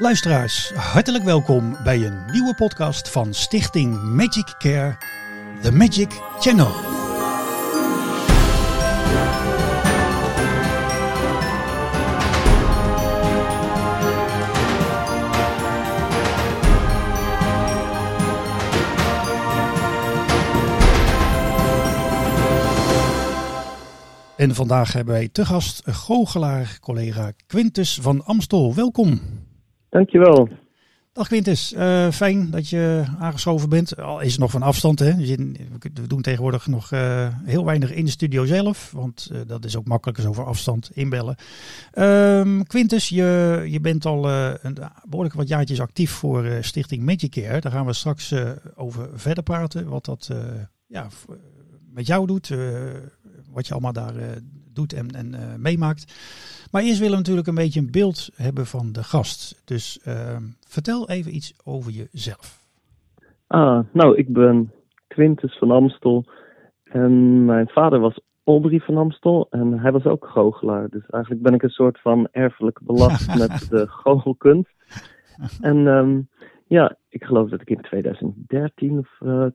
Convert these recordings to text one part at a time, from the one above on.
Luisteraars, hartelijk welkom bij een nieuwe podcast van Stichting Magic Care, The Magic Channel. En vandaag hebben wij te gast goochelaar collega Quintus van Amstel. Welkom. Dankjewel. Dag Quintus, uh, fijn dat je aangeschoven bent. Al is het nog van afstand, hè? We doen tegenwoordig nog uh, heel weinig in de studio zelf, want uh, dat is ook makkelijker zo over afstand inbellen. Um, Quintus, je, je bent al een behoorlijk wat jaartjes actief voor Stichting Magicare. Daar gaan we straks over verder praten, wat dat ja, met jou doet, wat je allemaal daar doet en, en meemaakt. Maar eerst willen we natuurlijk een beetje een beeld hebben van de gast. Dus uh, vertel even iets over jezelf. Ah, nou, ik ben Quintus van Amstel. En mijn vader was Audrey van Amstel. En hij was ook goochelaar. Dus eigenlijk ben ik een soort van erfelijk belast met de goochelkunst. En um, ja, ik geloof dat ik in 2013 of uh,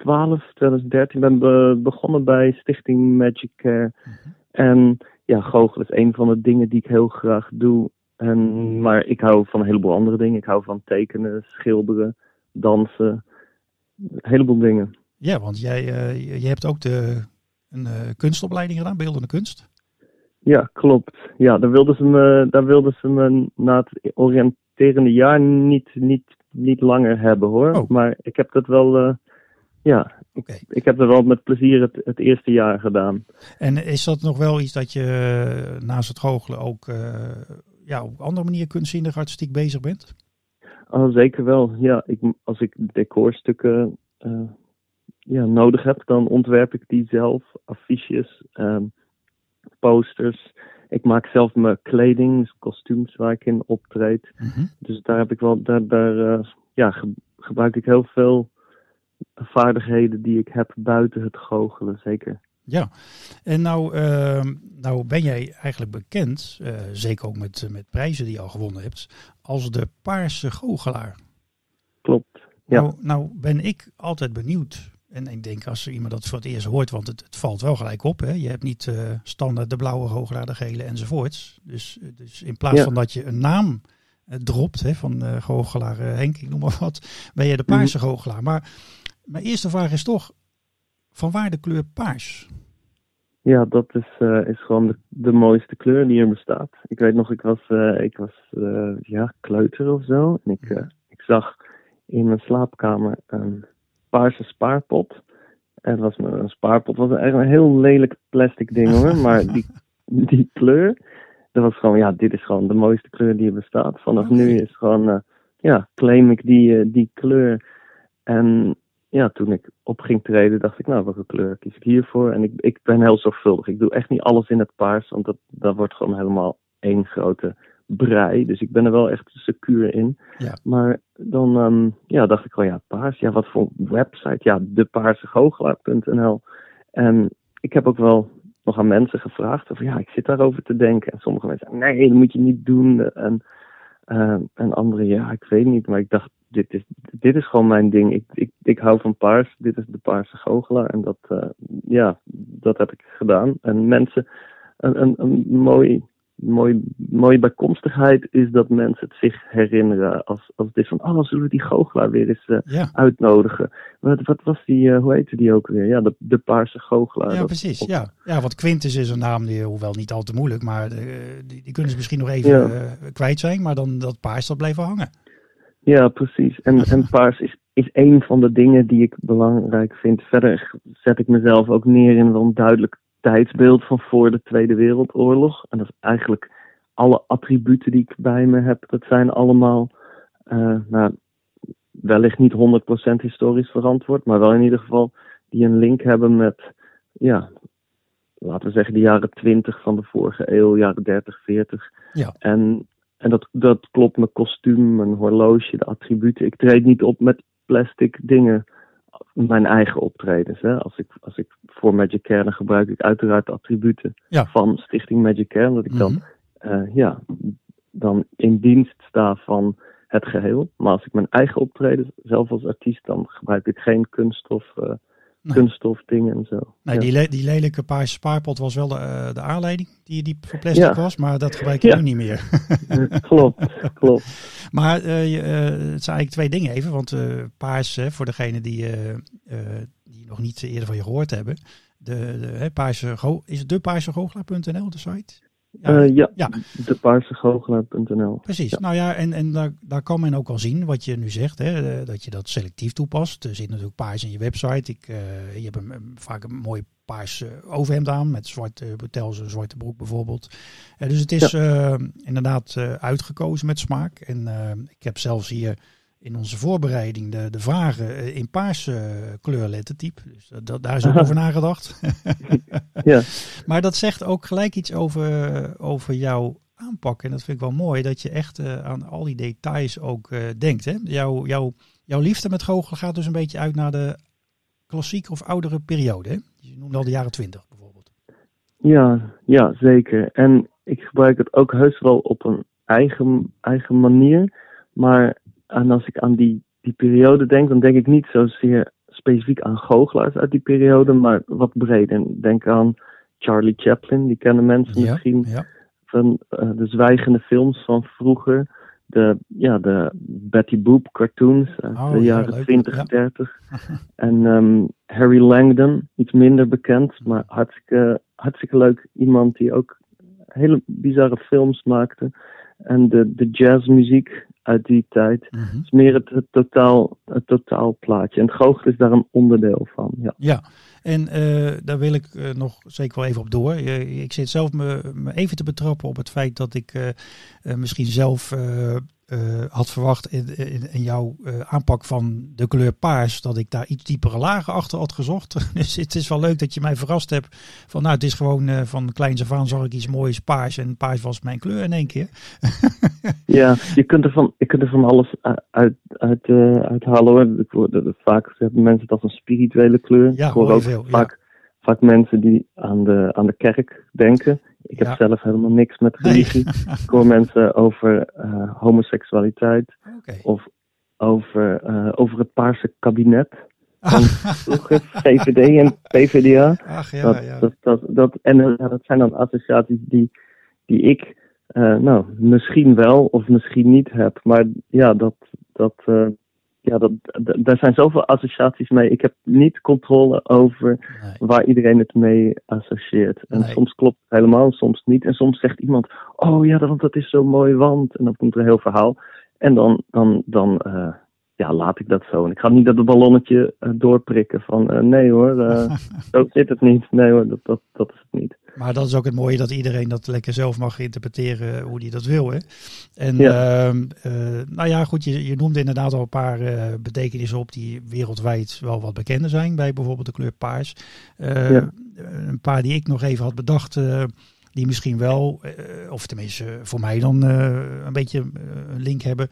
2012, 2013 ben be begonnen bij Stichting Magic Care. Mm -hmm. En ja, goochelen is een van de dingen die ik heel graag doe. En, maar ik hou van een heleboel andere dingen. Ik hou van tekenen, schilderen, dansen. Een heleboel dingen. Ja, want jij uh, je hebt ook de, een uh, kunstopleiding gedaan, beeldende kunst. Ja, klopt. Ja, daar wilden ze me, daar wilden ze me na het oriënterende jaar niet, niet, niet langer hebben hoor. Oh. Maar ik heb dat wel, uh, ja, Okay. Ik heb er wel met plezier het, het, eerste jaar gedaan. En is dat nog wel iets dat je eh, naast het goochelen ook uh, ja, op andere manier kunstzinnig artistiek bezig bent? Oh, zeker wel. Ja, ik, als ik decorstukken uh, ja, nodig heb, dan ontwerp ik die zelf. Affiches, um, posters. Ik maak zelf mijn kleding, dus kostuums waar ik in optreed. Mm -hmm. Dus daar heb ik wel, daar, daar ja, ge gebruik ik heel veel vaardigheden die ik heb buiten het goochelen, zeker. Ja, en nou, uh, nou ben jij eigenlijk bekend, uh, zeker ook met, met prijzen die je al gewonnen hebt, als de paarse goochelaar. Klopt, ja. Nou, nou ben ik altijd benieuwd, en ik denk als er iemand dat voor het eerst hoort, want het, het valt wel gelijk op. Hè? Je hebt niet uh, standaard de blauwe goochelaar, de gele enzovoorts. Dus, dus in plaats ja. van dat je een naam dropt hè, van goochelaar Henk, ik noem maar wat, ben je de paarse mm -hmm. goochelaar. Maar mijn eerste vraag is toch, van waar de kleur paars? Ja, dat is, uh, is gewoon de, de, mooiste kleur die er bestaat. Ik weet nog, ik was, uh, ik was uh, ja, kleuter of zo. En ik, ik zag in mijn slaapkamer een paarse spaarpot. En was een spaarpot was eigenlijk een heel lelijk plastic ding hoor. Maar die, die kleur, dat was gewoon, ja, dit is gewoon de mooiste kleur die er bestaat. Vanaf okay. nu is gewoon, ja, claim ik die, die kleur. En ja, toen ik op ging treden, dacht ik, nou, welke kleur kies ik hiervoor? En ik, ik ben heel zorgvuldig. Ik doe echt niet alles in het paars, want dat, dat wordt gewoon helemaal één grote brei. Dus ik ben er wel echt secuur in. Ja. Maar dan um, ja, dacht ik wel, ja, paars. Ja, wat voor website? Ja, depaarsegoochelaar.nl. En ik heb ook wel nog aan mensen gevraagd. Of ja, ik zit daarover te denken. En sommige mensen nee, dat moet je niet doen. En, uh, en anderen, ja, ik weet niet. Maar ik dacht, dit is, dit is gewoon mijn ding. Ik, ik, ik hou van paars. Dit is de paarse goochelaar. En dat, uh, ja, dat heb ik gedaan. En mensen, een, een, een mooi, mooi, mooie bijkomstigheid is dat mensen het zich herinneren. Als, als is van, oh, zullen we die goochelaar weer eens uh, ja. uitnodigen? Wat, wat was die, uh, hoe heette die ook weer? Ja, de, de paarse goochelaar. Ja, precies. Ja. ja, want Quintus is een naam, die, hoewel niet al te moeilijk, maar die, die kunnen ze misschien nog even ja. kwijt zijn. Maar dan dat paars, dat blijven hangen. Ja, precies. En, en paars is, is een van de dingen die ik belangrijk vind. Verder zet ik mezelf ook neer in een duidelijk tijdsbeeld van voor de Tweede Wereldoorlog. En dat is eigenlijk alle attributen die ik bij me heb. Dat zijn allemaal, uh, nou, wellicht niet 100% historisch verantwoord, maar wel in ieder geval die een link hebben met, ja, laten we zeggen de jaren 20 van de vorige eeuw, jaren 30, 40. Ja. En en dat, dat klopt mijn kostuum, mijn horloge, de attributen. Ik treed niet op met plastic dingen. Mijn eigen optredens. Hè. Als, ik, als ik voor Magic Care, dan gebruik ik uiteraard de attributen ja. van Stichting Magic Care. Dat ik dan, mm -hmm. uh, ja, dan in dienst sta van het geheel. Maar als ik mijn eigen optreden zelf als artiest, dan gebruik ik geen kunststof, uh, nee. kunststof dingen en zo. Nee, die, le die lelijke paarse spaarpot was wel de, uh, de aanleiding die, die voor plastic was, maar dat gebruik je ja. nu niet meer. klopt, klopt. Maar uh, je, het zijn eigenlijk twee dingen even, want paars, voor degene die, die nog niet eerder van je gehoord hebben, de, de paarse, is het de paarsegoochelaar.nl de site? Ja, uh, ja, ja. Precies. Nou ja, en, en daar, daar kan men ook al zien wat je nu zegt, hè, dat je dat selectief toepast. Er zit natuurlijk paars in je website. Ik, uh, je hebt een, vaak een mooi paars overhemd aan met zwarte betels, een zwarte broek bijvoorbeeld. Uh, dus het is ja. inderdaad uitgekozen met smaak. En ik heb zelfs hier in onze voorbereiding de, de vragen eh, in paarse eh, kleurlettertype. Dus dat, daar is ook over nagedacht. ja. Maar dat zegt ook gelijk iets over, over jouw aanpak. En dat vind ik wel mooi, dat je echt uh, aan al die details ook uh, denkt. Hè? Jouw, jouw, jouw liefde met goochelen gaat dus een beetje uit naar de klassieke of oudere periode. Hè? Je noemde al de jaren twintig bijvoorbeeld. Ja, ja, zeker. En ik gebruik het ook heus wel op een eigen, eigen manier. Maar en als ik aan die, die periode denk, dan denk ik niet zozeer specifiek aan goochelaars uit die periode, maar wat breder. Denk aan Charlie Chaplin, die kennen mensen misschien van uh, de zwijgende films van vroeger. De, ja, de Betty Boop cartoons uit oh, de jaren ja, 20, ja. 30. en um, Harry Langdon, iets minder bekend, maar hartstikke, hartstikke leuk. Iemand die ook hele bizarre films maakte. En de, de jazzmuziek uit die tijd. Mm -hmm. is meer het, het, totaal, het totaalplaatje. En het goochelen is daar een onderdeel van. Ja, ja. en uh, daar wil ik uh, nog zeker wel even op door. Uh, ik zit zelf me, me, even te betrappen op het feit dat ik misschien zelf uh, had verwacht in, in, in jouw uh, aanpak van de kleur paars, dat ik daar iets diepere lagen achter had gezocht. dus het is wel leuk dat je mij verrast hebt van nou, het is gewoon uh, van kleins af aan zag ik iets moois paars en paars was mijn kleur in één keer. ja, je kunt er van, je kunt er van alles uit, uit, hoor, vaak hebben mensen het als een spirituele kleur. Ja, ik hoor ook veel, vaak, ja. vaak mensen die aan de, aan de kerk denken. Ik heb Ja. zelf helemaal niks met religie. Ik hoor mensen over eh, homoseksualiteit of over, eh, over het paarse kabinet. Van vroeger, VVD en PVDA. Ach ja, dat, ja. Dat, dat, dat, en eh, dat zijn dan associaties die, die ik nou, misschien wel of misschien niet heb. Maar ja, dat, dat, ja dat, daar zijn zoveel associaties mee. Ik heb niet controle over Nee. waar iedereen het mee associeert. En Nee. soms klopt het helemaal, soms niet. En soms zegt iemand, oh ja, want dat is zo mooi, want... En dan komt er een heel verhaal. En dan, dan, dan eh, ja, laat ik dat zo. En ik ga niet dat het ballonnetje eh, doorprikken van... eh, nee hoor, zo zit het niet. Nee hoor, dat, dat, dat is het niet. Maar dat is ook het mooie dat iedereen dat lekker zelf mag interpreteren hoe hij dat wil. Hè? En Ja. ehm, eh, nou ja, goed, je, je noemde inderdaad al een paar eh, betekenissen op die wereldwijd wel wat bekender zijn. Bij bijvoorbeeld de kleur paars. Eh, Ja. Een paar die ik nog even had bedacht. die misschien wel, of tenminste voor mij dan een beetje een link hebben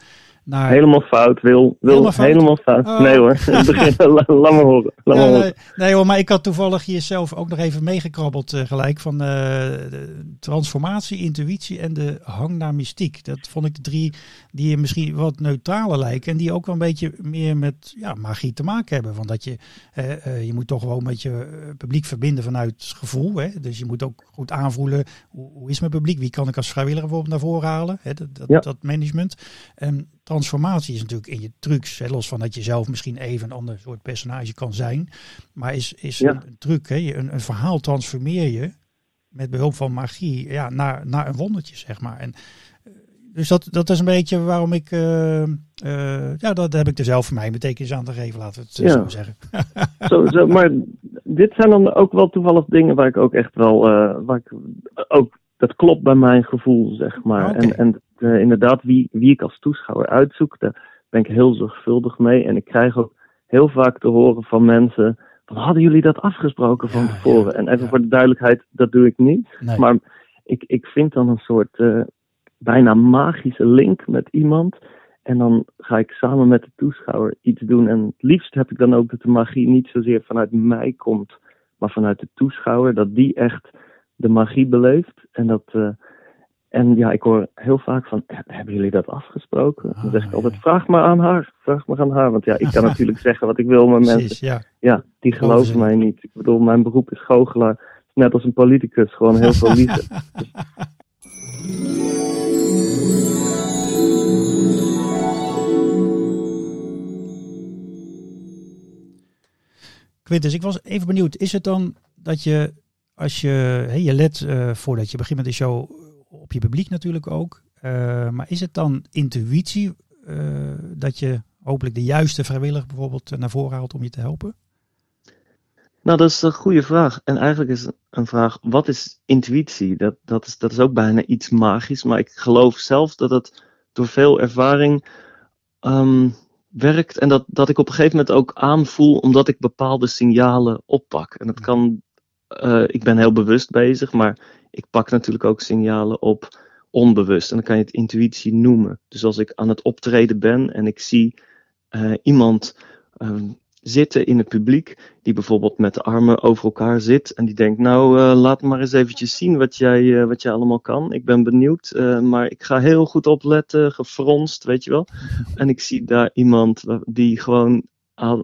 naar... Helemaal fout, Wil. Wil Helemaal fout? helemaal fout. Oh. Nee hoor, Begin, la- me horen. Ja, nee, nee hoor, maar ik had toevallig hier zelf ook nog even meegekrabbeld eh, gelijk van eh, de transformatie, intuïtie en de hang naar mystiek. Dat vond ik de drie die misschien wat neutraler lijken en die ook wel een beetje meer met ja, magie te maken hebben. Want dat je, eh, eh, je moet toch gewoon met je eh, publiek verbinden vanuit gevoel. Hè? Dus je moet ook goed aanvoelen, hoe, hoe is mijn publiek? Wie kan ik als vrijwilliger bijvoorbeeld naar voren halen? Hè? Dat, dat, Ja. dat management. En transformatie is natuurlijk in je trucs, hè, los van dat je zelf misschien even een ander soort personage kan zijn, maar is, is Ja. een, truc, hè? Een, een verhaal transformeer je met behulp van magie ja, naar, naar een wondertje, zeg maar. En, eh, dus dat, dat is een beetje waarom ik, eh, eh, ja, dat heb ik er zelf voor mij betekenis aan te geven, laten we het Ja. zo zeggen. Zo, zo, maar dit zijn dan ook wel toevallig dingen waar ik ook echt wel, waar ik ook, dat klopt bij mijn gevoel, zeg maar. Oké. En, en eh, inderdaad, wie, wie ik als toeschouwer uitzoek, daar ben ik heel zorgvuldig mee. En ik krijg ook heel vaak te horen van mensen, van, hadden jullie dat afgesproken van Ja, tevoren? ja, en even ja. voor de duidelijkheid, dat doe ik niet. Nee. Maar ik, ik vind dan een soort eh, bijna magische link met iemand. En dan ga ik samen met de toeschouwer iets doen. En het liefst heb ik dan ook dat de magie niet zozeer vanuit mij komt, maar vanuit de toeschouwer. Dat die echt de magie beleeft. En dat, eh, En ja, ik hoor heel vaak van, hebben jullie dat afgesproken? dan zeg ik Ah, altijd, vraag maar aan haar. Vraag maar aan haar. Want ja, ik kan natuurlijk zeggen wat ik wil, maar mensen, ja. ja, die Geloven mij niet. Ik bedoel, mijn beroep is goochelaar. Net als een politicus, gewoon heel veel liegen. Quintus, ik was even benieuwd. Is het dan dat je, als je, je let eh, voordat je begint met de show op je publiek natuurlijk ook. eh, maar is het dan intuïtie eh, dat je hopelijk de juiste vrijwilliger bijvoorbeeld naar voren haalt om je te helpen? Nou, dat is een goede vraag. En eigenlijk is een vraag, wat is intuïtie? Dat, dat, is, dat is ook bijna iets magisch, maar ik geloof zelf dat het door veel ervaring ehm, werkt. En dat, dat ik op een gegeven moment ook aanvoel, omdat ik bepaalde signalen oppak. En dat kan, eh, ik ben heel bewust bezig, maar ik pak natuurlijk ook signalen op onbewust. En dan kan je het intuïtie noemen. Dus als ik aan het optreden ben en ik zie eh, iemand ehm, zitten in het publiek, die bijvoorbeeld met de armen over elkaar zit en die denkt, nou eh, laat maar eens eventjes zien wat jij, wat jij allemaal kan. Ik ben benieuwd, maar ik ga heel goed opletten, gefronst, weet je wel. En ik zie daar iemand die gewoon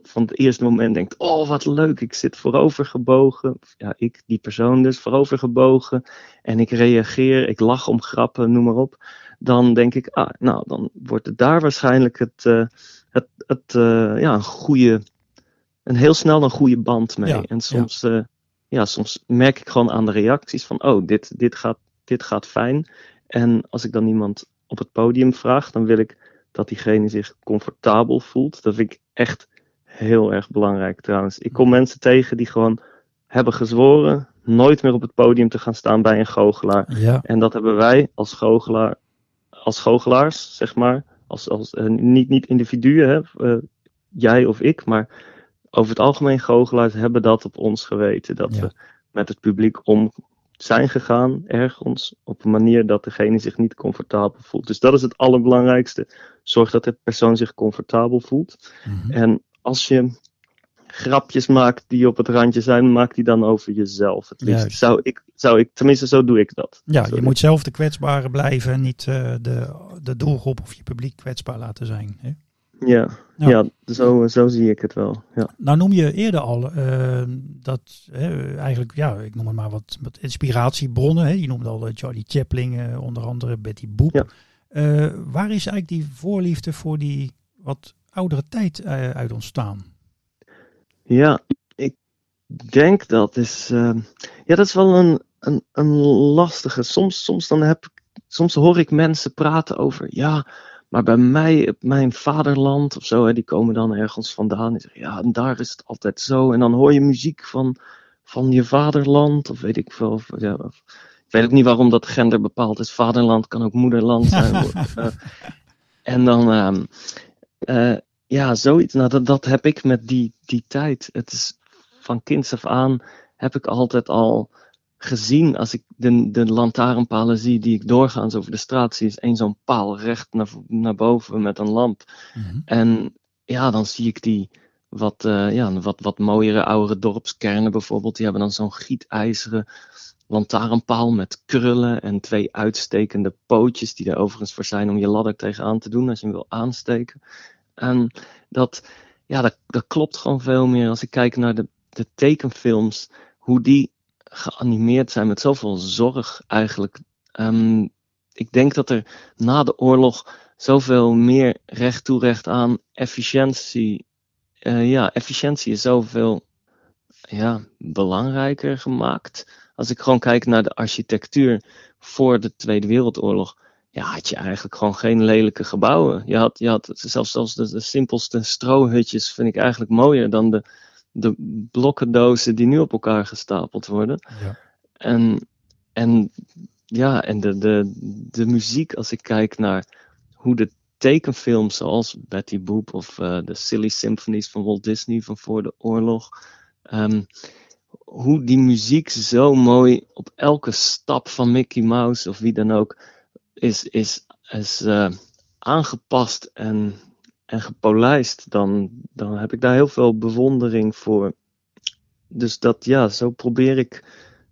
van het eerste moment denkt, oh wat leuk, ik zit voorover gebogen. Ja, ik, die persoon dus, voorover gebogen. En ik reageer, ik lach om grappen, noem maar op. Dan denk ik, ah, nou, dan wordt het daar waarschijnlijk het, eh, het, het eh, ja, een goede, een heel snel een goede band mee. Ja, en soms, eh, ja, soms merk ik gewoon aan de reacties van, oh, dit, dit, gaat, dit gaat fijn. En als ik dan iemand op het podium vraag, dan wil ik dat diegene zich comfortabel voelt. Dat vind ik echt heel erg belangrijk trouwens. Ik kom mensen tegen die gewoon hebben gezworen nooit meer op het podium te gaan staan bij een goochelaar. Ja, En dat hebben wij als goochelaar, als goochelaars, zeg maar, als, als, eh, niet, niet individuen, hè, eh, jij of ik, maar over het algemeen goochelaars hebben dat op ons geweten. Dat Ja. we met het publiek om zijn gegaan, ergens, op een manier dat degene zich niet comfortabel voelt. Dus dat is het allerbelangrijkste. Zorg dat de persoon zich comfortabel voelt. Mhm. En als je grapjes maakt die op het randje zijn, maak die dan over jezelf. Het liefst Juist. zou ik, zou ik, tenminste zo doe ik dat. ja je moet zelf de kwetsbare blijven en niet eh, de, de doelgroep of je publiek kwetsbaar laten zijn. Hè? Ja, Ja. ja. zo, zo zie ik het wel. Ja. Nou noem je eerder al eh, dat eigenlijk, ja, ik noem het maar wat, wat inspiratiebronnen. Hè? Je noemde al eh, Charlie Chaplin, onder andere Betty Boop. Ja. Waar is eigenlijk die voorliefde voor die wat oudere tijd eh, uit ontstaan? ja, ik denk dat is. ehm, ja, dat is wel een, een, een lastige. Soms, soms, dan heb, soms hoor ik mensen praten over. Ja, maar bij mij, mijn vaderland of zo, hè, die komen dan ergens vandaan. Die zeggen, ja, en daar is het altijd zo. En dan hoor je muziek van, van je vaderland, of weet ik veel. Of, ja, of- ik weet ook niet waarom dat gender bepaald is. Vaderland kan ook moederland zijn. Eh, en dan, ehm, eh, ja, zoiets. Nou, dat, dat heb ik met die, die tijd. Het is van kinds af aan heb ik altijd al gezien. Als ik de, de lantaarnpalen zie die ik doorgaans over de straat zie, is één zo'n paal recht naar, naar boven met een lamp. Mhm. En ja, dan zie ik die wat, eh, ja, wat, wat mooiere oudere dorpskernen bijvoorbeeld. Die hebben dan zo'n gietijzeren lantaarnpaal met krullen en twee uitstekende pootjes. Die er overigens voor zijn om je ladder tegenaan te doen als je hem wil aansteken. En dat, ja, dat, dat klopt gewoon veel meer als ik kijk naar de, de tekenfilms. Hoe die geanimeerd zijn met zoveel zorg eigenlijk. Ehm, ik denk dat er na de oorlog zoveel meer recht toe recht aan efficiëntie. Eh, ja, efficiëntie is zoveel ja, belangrijker gemaakt. Als ik gewoon kijk naar de architectuur voor de Tweede Wereldoorlog. Ja, had je eigenlijk gewoon geen lelijke gebouwen. Je had, je had zelfs, zelfs de, de simpelste strohutjes vind ik eigenlijk mooier dan de, de blokkendozen die nu op elkaar gestapeld worden. Ja. En, en ja, en de, de, de muziek, als ik kijk naar hoe de tekenfilms zoals Betty Boop of eh, de Silly Symphonies van Walt Disney van voor de oorlog, ehm, hoe die muziek zo mooi op elke stap van Mickey Mouse of wie dan ook is, is, is eh, aangepast en, en gepolijst, dan, dan heb ik daar heel veel bewondering voor. Dus dat ja, zo probeer ik,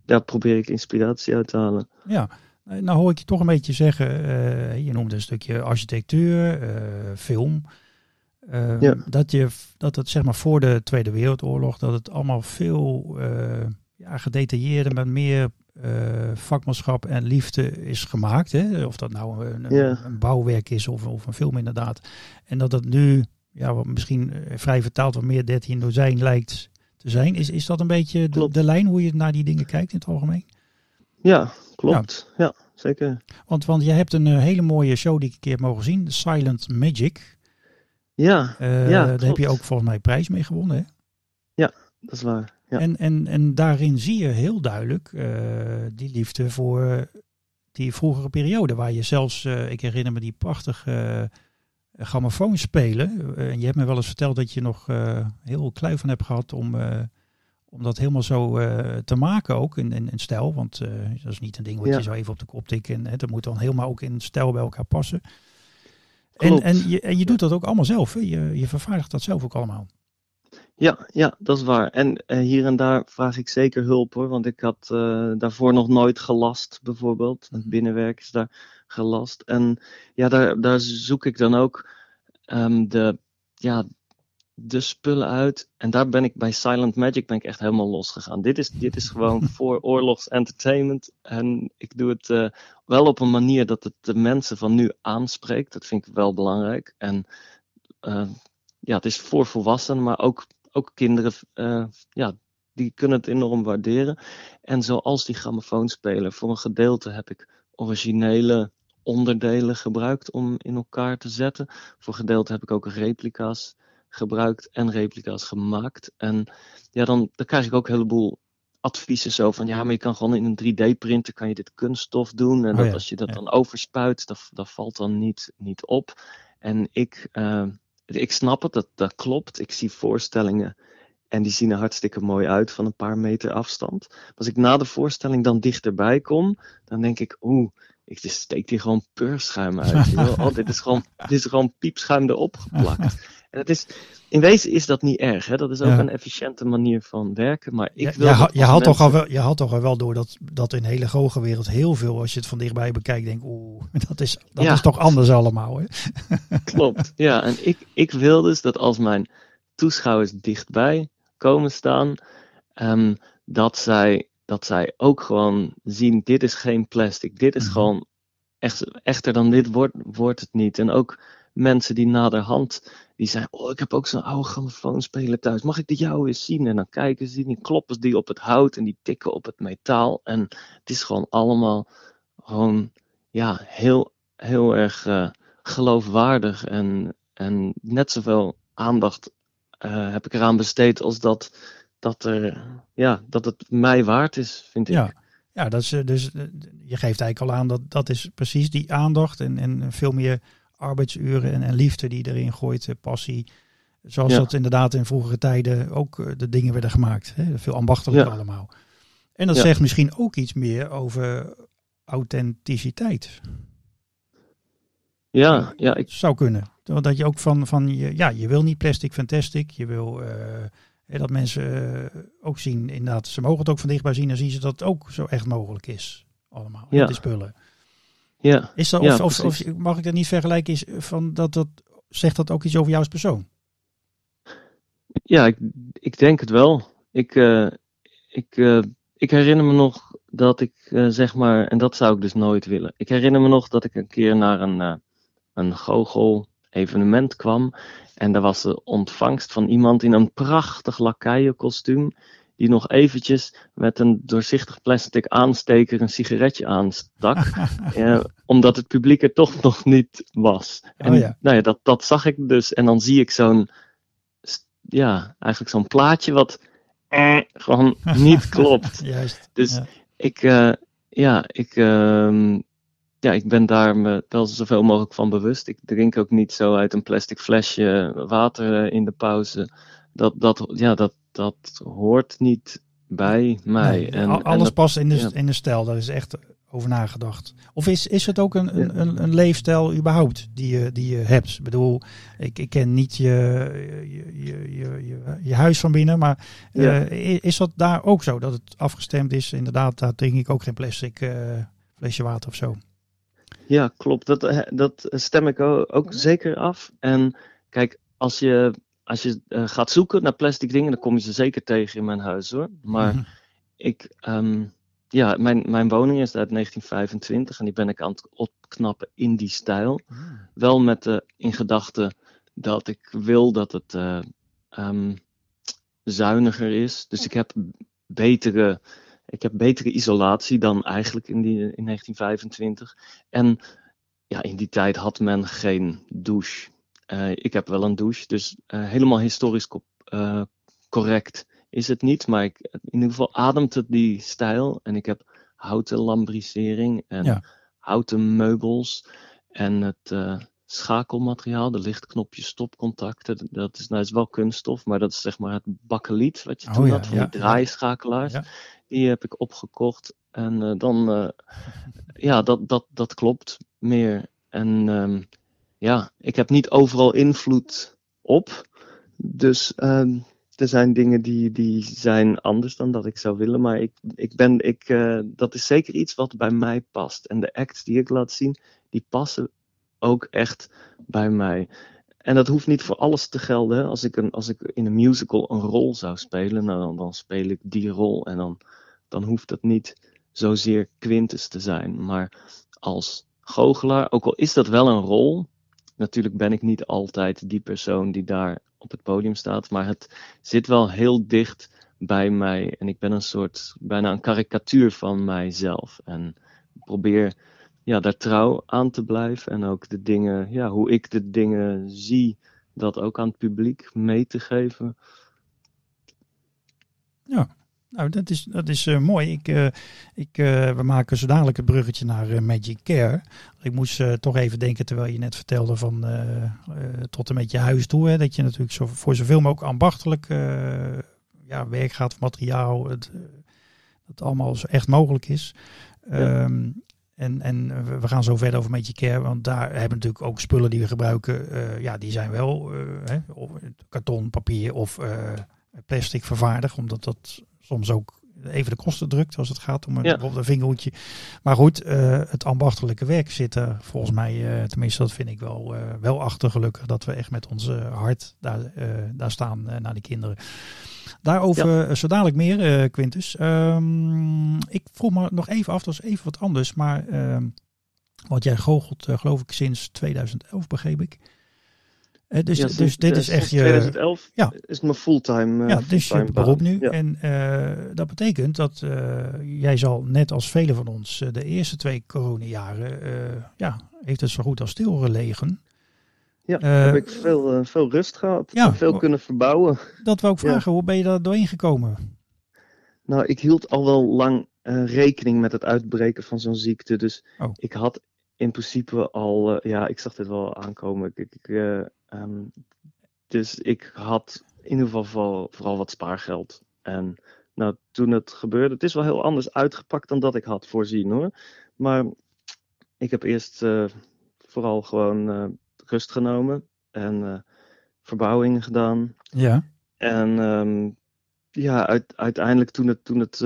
daar probeer ik inspiratie uit te halen. Ja, Nou hoor ik je toch een beetje zeggen, je noemde een stukje architectuur, film. ja. dat, je, dat het zeg maar voor de Tweede Wereldoorlog, dat het allemaal veel ja, gedetailleerder met meer vakmanschap en liefde is gemaakt. Hè? Of dat nou een, een, bouwwerk is of, of een film inderdaad. En dat het nu ja, wat misschien vrij vertaald wat meer 13 dozijn lijkt te zijn. Is, is dat een beetje de, de, lijn hoe je naar die dingen kijkt in het algemeen? Ja, klopt. Ja, zeker. Want, want je hebt een hele mooie show die ik een keer heb mogen zien, Silent Magic. Ja, uh, ja daar heb je ook volgens mij prijs mee gewonnen, hè? Ja, dat is waar. Ja. En, en, en daarin zie je heel duidelijk uh, die liefde voor die vroegere periode. Waar je zelfs, uh, ik herinner me die prachtige grammofoon spelen. en je hebt me wel eens verteld dat je nog heel klui van hebt gehad om, om dat helemaal zo te maken ook in, in, in stijl. Want dat is niet een ding wat je zo even op de kop tikt. En dat moet dan helemaal ook in stijl bij elkaar passen. En, en, je, en je doet dat ook allemaal zelf. Hè? Je, je vervaardigt dat zelf ook allemaal. Ja, ja, dat is waar. En uh, hier en daar vraag ik zeker hulp hoor. Want ik had daarvoor nog nooit gelast, bijvoorbeeld. Het binnenwerk is daar gelast. En ja, daar, daar zoek ik dan ook um, de, ja, de spullen uit. En daar ben ik bij Silent Magic ben ik echt helemaal losgegaan. Dit is, dit is gewoon voor oorlogs entertainment. En ik doe het uh, wel op een manier dat het de mensen van nu aanspreekt. Dat vind ik wel belangrijk. En uh, ja, het is voor volwassenen, maar ook, ook kinderen. Uh, ja, die kunnen het enorm waarderen. En zoals die grammofoonspeler, voor een gedeelte heb ik originele onderdelen gebruikt om in elkaar te zetten. Voor een gedeelte heb ik ook replica's gebruikt en replica's gemaakt. En ja, dan, dan krijg ik ook een heleboel adviezen zo van ja, maar je kan gewoon in een 3D-printer kan je dit kunststof doen. En oh dat als je dat dan overspuit, dat, dat valt dan niet, niet op. En ik, uh, ik snap het, dat, dat klopt. Ik zie voorstellingen en die zien er hartstikke mooi uit van een paar meter afstand. Als ik na de voorstelling dan dichterbij kom, dan denk ik, oeh, ik steek hier gewoon peurschuim uit. oh, dit is gewoon, dit is gewoon piepschuim erop geplakt. En het is, in wezen is dat niet erg. Hè? Dat is ook een efficiënte manier van werken. Maar ik wil ja, je, had toch al wel, je had toch al wel door dat, dat in de hele hoge wereld heel veel, als je het van dichtbij bekijkt, denk oeh, dat is, dat is toch anders allemaal. Hè? Klopt, ja. En ik, ik wil dus dat als mijn toeschouwers dichtbij komen staan, um, dat, zij, dat zij ook gewoon zien, dit is geen plastic. Dit is mhm. gewoon, echt, echter dan dit wordt, wordt het niet. En ook mensen die naderhand die zijn, oh, ik heb ook zo'n oude grammofoonspeler thuis. Mag ik die jou eens zien? En dan kijken ze, die kloppen die op het hout en die tikken op het metaal. En het is gewoon allemaal gewoon, ja, heel, heel erg uh, geloofwaardig. En, en net zoveel aandacht uh, heb ik eraan besteed als dat, dat, er, ja, dat het mij waard is, vind ik. Ja. Ja, dat is, eh, dus je geeft eigenlijk al aan dat dat is precies die aandacht en, en veel meer arbeidsuren en, en liefde die erin gooit, eh, passie. Zoals dat inderdaad in vroegere tijden ook eh, de dingen werden gemaakt. Hè? Veel ambachtelijk allemaal. En dat zegt misschien ook iets meer over authenticiteit. Ja, ja. Ik... Zou kunnen. Dat je ook van, van je, ja, je wil niet plastic fantastic. Je wil uh, dat mensen ook zien, inderdaad, ze mogen het ook van dichtbij zien. Dan zien ze dat het ook zo echt mogelijk is. Allemaal, ja. de spullen. Ja. Is dat, of, of, of, mag ik dat niet vergelijken? Is van dat, dat, zegt dat ook iets over jou als persoon? Ja, ik, ik denk het wel. Ik, uh, ik, uh, ik herinner me nog dat ik, uh, zeg maar, en dat zou ik dus nooit willen. Ik herinner me nog dat ik een keer naar een, een goochel evenement kwam. En daar was de ontvangst van iemand in een prachtig lakaienkostuum die nog eventjes met een doorzichtig plastic aansteker een sigaretje aanstak. eh, omdat het publiek er toch nog niet was. Oh en ja. Nou ja, dat, dat zag ik dus. En dan zie ik zo'n, ja, eigenlijk zo'n plaatje wat eh, gewoon niet klopt. Juist. Dus ik, uh, ja, ik, uh, ja, ik ben daar me wel zoveel mogelijk van bewust. Ik drink ook niet zo uit een plastic flesje water eh, in de pauze. Dat, dat, ja, dat, dat hoort niet bij mij. en, alles past in de, in de stijl, daar is echt over nagedacht. Of is, is het ook een, een, een, leefstijl überhaupt die je, die je hebt? Ik bedoel, ik, ik ken niet je, je, je, je, je huis van binnen, maar uh, is dat daar ook zo? Dat het afgestemd is? Inderdaad, daar drink ik ook geen plastic uh, flesje water of zo. Ja, klopt. Dat, eh, dat stem ik ook, ook zeker af. En kijk, als je, als je uh, gaat zoeken naar plastic dingen, dan kom je ze zeker tegen in mijn huis hoor. Maar Mhm. ik, ehm, ja, mijn, mijn woning is uit 1925 en die ben ik aan het opknappen in die stijl. Wel met de in gedachte dat ik wil dat het eh, ehm, zuiniger is. Dus ik heb betere, ik heb betere isolatie dan eigenlijk in, die, in 1925. En ja, in die tijd had men geen douche. Eh, ik heb wel een douche, dus eh, helemaal historisch eh, correct is het niet. Maar ik, in ieder geval ademt het die stijl. En ik heb houten lambrisering en Ja. houten meubels. En het schakelmateriaal, de lichtknopjes, stopcontacten, dat- is, nou, is wel kunststof, maar dat is zeg maar het bakkeliet wat je Oh toen ja, had van ja, die draaischakelaars. Die heb ik opgekocht. En dan, ja, dat, dat, dat klopt meer. En ehm, ja, ik heb niet overal invloed op. Dus ehm, er zijn dingen die, die zijn anders dan dat ik zou willen. Maar ik, ik ben, ik, eh, dat is zeker iets wat bij mij past. En de acts die ik laat zien, die passen ook echt bij mij. En dat hoeft niet voor alles te gelden. Als ik, een, als ik in een musical een rol zou spelen, nou, dan, dan speel ik die rol. En dan, dan hoeft dat niet zozeer Quintus te zijn. Maar als goochelaar, ook al is dat wel een rol. Natuurlijk ben ik niet altijd die persoon die daar op het podium staat. Maar het zit wel heel dicht bij mij. En ik ben een soort, bijna een karikatuur van mijzelf. En probeer ja, daar trouw aan te blijven. En ook de dingen, ja, hoe ik de dingen zie, dat ook aan het publiek mee te geven. Nou, dat is, dat is eh, mooi. Ik, eh, ik, eh, we maken zo dadelijk het bruggetje naar Magic Care. Ik moest toch even denken, terwijl je net vertelde van tot en met je huis toe. Hè, dat je natuurlijk zo, voor zoveel mogelijk ambachtelijk ja, werk gaat, materiaal. Het, dat allemaal zo echt mogelijk is. Ja. Ehm, en, en we- gaan zo verder over Magic Care, want daar hebben we natuurlijk ook spullen die we gebruiken. ja, die zijn wel hè, karton, papier of plastic vervaardigd, omdat dat soms ook even de kosten drukt als het gaat om een, Ja. bijvoorbeeld een vingerhoedje. Maar goed, eh, het ambachtelijke werk zit er volgens mij, eh, tenminste dat vind ik wel, eh, wel achter gelukkig, dat we echt met ons eh, hart daar, daar staan naar die kinderen. Daarover zo dadelijk meer, Quintus. Ehm, ik vroeg me nog even af, dat is even wat anders, maar ehm, want jij goochelt geloof ik sinds 2011 begreep ik. Dus, Ja, dus dit is echt je... 2011 Ja. is mijn fulltime. eh, Ja, dus je beroep nu. Ja. En eh, dat betekent dat eh, jij zal, net als velen van ons, de eerste twee coronajaren, ja, heeft het zo goed als stilgelegen. Ja, heb ik veel, veel rust gehad. ja. veel kunnen verbouwen. Dat wou ik Ja. vragen, hoe ben je daar doorheen gekomen? Nou, ik hield al wel lang rekening met het uitbreken van zo'n ziekte. Dus Oh. ik had in principe al, ja, ik zag dit wel aankomen. Ik, ik, eh, ehm, dus ik had in ieder geval vooral, vooral wat spaargeld. En nou, toen het gebeurde, het is wel heel anders uitgepakt dan dat ik had voorzien hoor. Maar ik heb eerst eh, vooral gewoon eh, rust genomen en eh, verbouwingen gedaan. Ja. En ehm, ja, uit- uiteindelijk toen het, toen het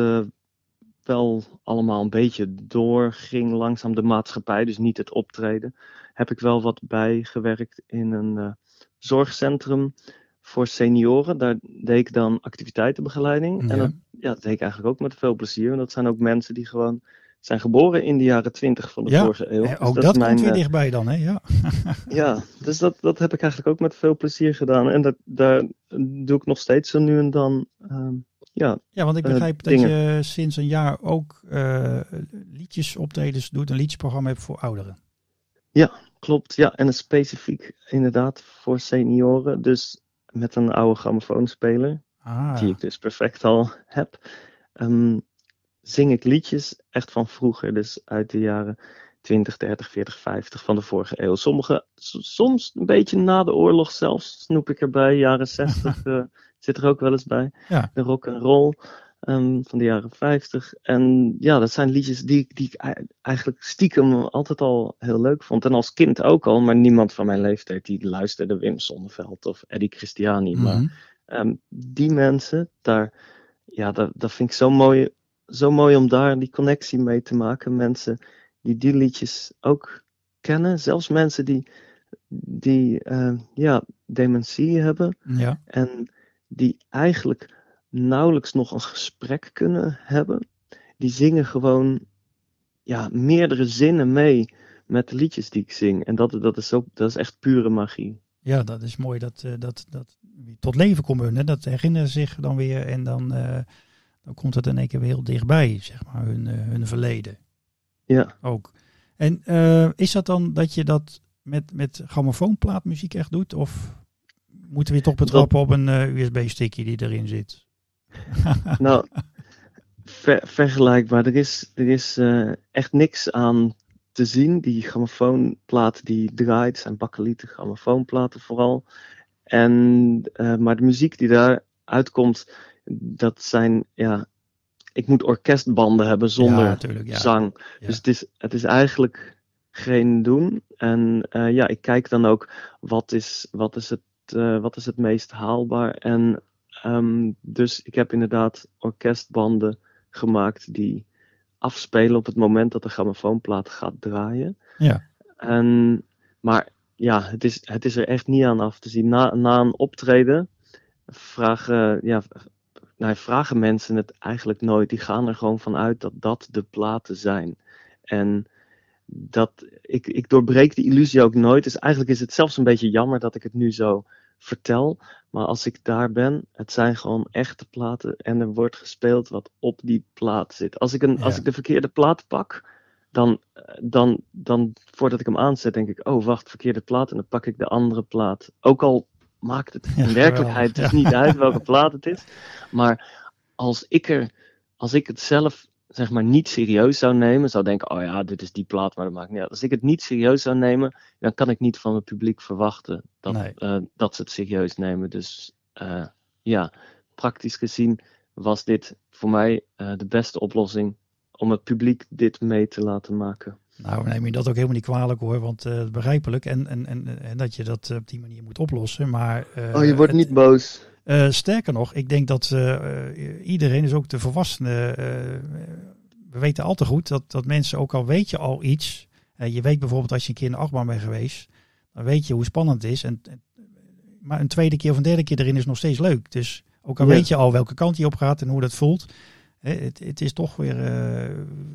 wel allemaal een beetje doorging, langzaam de maatschappij, dus niet het optreden, heb ik wel wat bijgewerkt in een eh, zorgcentrum voor senioren. Daar deed ik dan activiteitenbegeleiding. En dat, ja, dat deed ik eigenlijk ook met veel plezier. En dat zijn ook mensen die gewoon zijn geboren in de jaren twintig van de Ja, vorige eeuw. Eh, Dus ook dat, komt mijn, weer eh, dichtbij dan, hè? Ja. ja, dus dat, dat heb ik eigenlijk ook met veel plezier gedaan. En dat, daar doe ik nog steeds zo nu en dan. ehm, ja, ja, want ik begrijp dat je sinds een jaar ook liedjes optredens doet, een liedjesprogramma hebt voor ouderen. Klopt. Ja, en specifiek inderdaad voor senioren. Dus met een oude grammofoonspeler, Ah, die ik dus perfect al heb, ehm, zing ik liedjes echt van vroeger. Dus uit de jaren 20, 30, 40, 50 van de vorige eeuw. Sommige, soms een beetje na de oorlog zelfs, snoep ik erbij. Jaren 60 eh, zit er ook wel eens bij. Ja. De rock and roll ehm, van de jaren 50. En ja, dat zijn liedjes die, ik- die ik eigenlijk stiekem altijd al heel leuk vond. En als kind ook al, maar niemand van mijn leeftijd die luisterde Wim Sonneveld of Eddie Christiani. Maar mhm. Ehm, die mensen, daar, ja, dat, dat vind ik zo mooi, zo mooi om daar die connectie mee te maken. Mensen die die liedjes ook kennen. Zelfs mensen die, die uh, ja, dementie hebben. Ja. En die eigenlijk nauwelijks nog een gesprek kunnen hebben. Die zingen gewoon ja, meerdere zinnen mee met de liedjes die ik zing. En dat, dat, is, ook, dat is echt pure magie. Ja, dat is mooi dat, uh, dat, dat tot leven komen. Hè? Dat herinneren zich dan weer en dan, uh, dan komt het in één keer weer heel dichtbij, zeg maar, hun, uh, hun verleden. Ja. Ook. En is dat dan dat je dat met, met grammofoonplaatmuziek echt doet? Of moeten we je toch betrappen op een USB-stickje die erin zit? nou, ver, vergelijkbaar. Er is, er is echt niks aan te zien. Die grammofoonplaten die draait zijn bakkelieten grammofoonplaten vooral. En, uh, maar de muziek die daar uitkomt, dat zijn, ja, ik moet orkestbanden hebben zonder ja, tuurlijk, ja. zang. Ja. Dus het is, het is eigenlijk geen doen. En uh, ja, ik kijk dan ook wat is, wat is, het, uh, wat is het meest haalbaar. En um, dus ik heb inderdaad orkestbanden gemaakt die afspelen op het moment dat de grammofoonplaat gaat draaien. Ja. En, maar ja, het is, het is er echt niet aan af te zien. Na, na een optreden vragen, ja, nou, vragen mensen het eigenlijk nooit. Die gaan er gewoon vanuit dat dat de platen zijn. En dat, ik, ik doorbreek die illusie ook nooit. Dus eigenlijk is het zelfs een beetje jammer dat ik het nu zo vertel. Maar als ik daar ben, het zijn gewoon echte platen en er wordt gespeeld wat op die plaat zit. Als ik, een, Ja. als ik de verkeerde plaat pak, dan, dan, dan voordat ik hem aanzet, denk ik, oh wacht, verkeerde plaat. En dan pak ik de andere plaat. Ook al maakt het Ja, in werkelijkheid dus niet uit welke plaat het is. Maar als ik, er, als ik het zelf zeg maar niet serieus zou nemen, zou denken, oh ja, dit is die plaat, maar dat maakt niet uit. Als ik het niet serieus zou nemen, dan kan ik niet van het publiek verwachten dat, Nee. eh, dat ze het serieus nemen. Dus eh, ja, praktisch gezien was dit voor mij eh, de beste oplossing om het publiek dit mee te laten maken. Nou, neem je dat ook helemaal niet kwalijk hoor, want eh, begrijpelijk. En, en, en, en dat je dat op die manier moet oplossen. Maar, eh, oh, je wordt het- niet boos. Eh, sterker nog, ik denk dat eh, eh, iedereen, dus ook de volwassenen, we weten al te goed dat, dat mensen, ook al weet je al iets, je weet bijvoorbeeld als je een keer in de achtbaan bent geweest, dan weet je hoe spannend het is. En, maar een tweede keer of een derde keer erin is nog steeds leuk. Dus ook al Ja. weet je al welke kant je op gaat en hoe dat voelt, het, het is toch weer,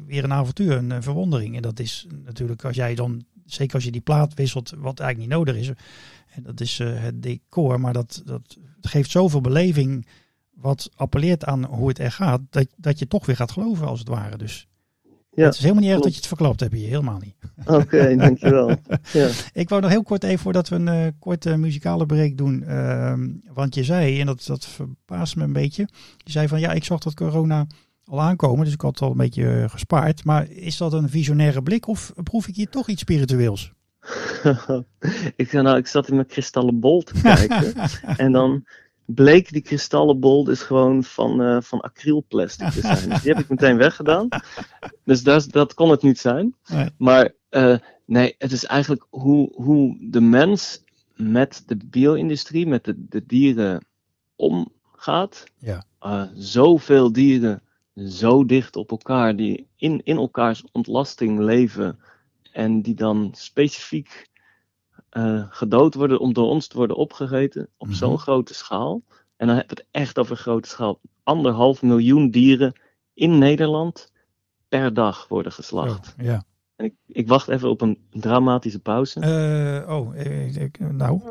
weer een avontuur, een, een verwondering. En dat is natuurlijk als jij dan, zeker als je die plaat wisselt, wat eigenlijk niet nodig is, en dat is eh, het decor, maar dat, dat geeft zoveel beleving wat appelleert aan hoe het er gaat, dat, dat je toch weer gaat geloven als het ware. Dus Ja, het is helemaal niet erg dat je het verklapt hebt hier, helemaal niet. Oké, dankjewel. Ja. Ik wou nog heel kort even voordat we een eh, korte muzikale break doen, ehm, want je zei, en dat, dat verbaast me een beetje, je zei van ja, ik zag dat corona al aankomen, dus ik had al een beetje eh, gespaard, maar is dat een visionaire blik of proef ik hier toch iets spiritueels? ik, nou, ik zat in mijn kristallen bol te kijken. en dan bleek die kristallen bol dus gewoon van, eh, van acrylplastic te zijn. Dus die heb ik meteen weggedaan. Dus dat, dat kon het niet zijn. Nee. Maar eh, nee, het is eigenlijk hoe, hoe de mens met de bio-industrie, met de, de dieren omgaat. Ja. Zoveel dieren zo dicht op elkaar, die in, in elkaars ontlasting leven. En die dan specifiek eh, gedood worden om door ons te worden opgegeten op Mhm. zo'n grote schaal. En dan hebben we het echt over grote schaal. Anderhalf miljoen dieren in Nederland per dag worden geslacht. Ja. En ik, ik wacht even op een dramatische pauze. Eh, oh, eh, ik- nou.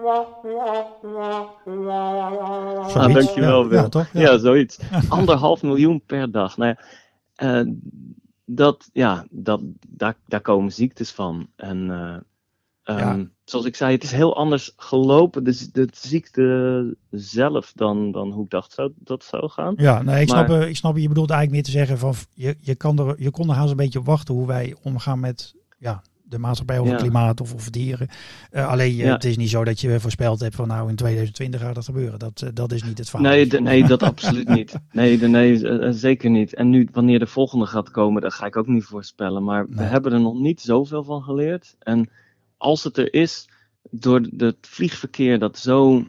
ah, dankjewel, ja, Wil. ja, toch? Ja, zoiets. Anderhalf miljoen per dag. Nou ja, eh, dat, ja, dat, daar, daar komen ziektes van. En eh, ehm, Ja. zoals ik zei, het is heel anders gelopen, de, z- de ziekte zelf, dan, dan hoe ik dacht zou, dat zou gaan. Ja, nee, ik, Maar- snap, eh, ik snap, je bedoelt eigenlijk meer te zeggen van je, je, kan er, je kon er haast een beetje op wachten hoe wij omgaan met ja, de maatschappij of het Ja. klimaat of, of dieren. Eh, alleen Ja. het is niet zo dat je voorspeld hebt van nou in 2020 gaat dat gebeuren. Dat, eh, dat is niet het verhaal. Nee, de- nee, dat absoluut niet. Nee, de, nee eh, eh, zeker niet. En nu, wanneer de volgende gaat komen, dat ga ik ook niet voorspellen. Maar we hebben er nog niet zoveel van geleerd. En als het er is, door het vliegverkeer dat zo,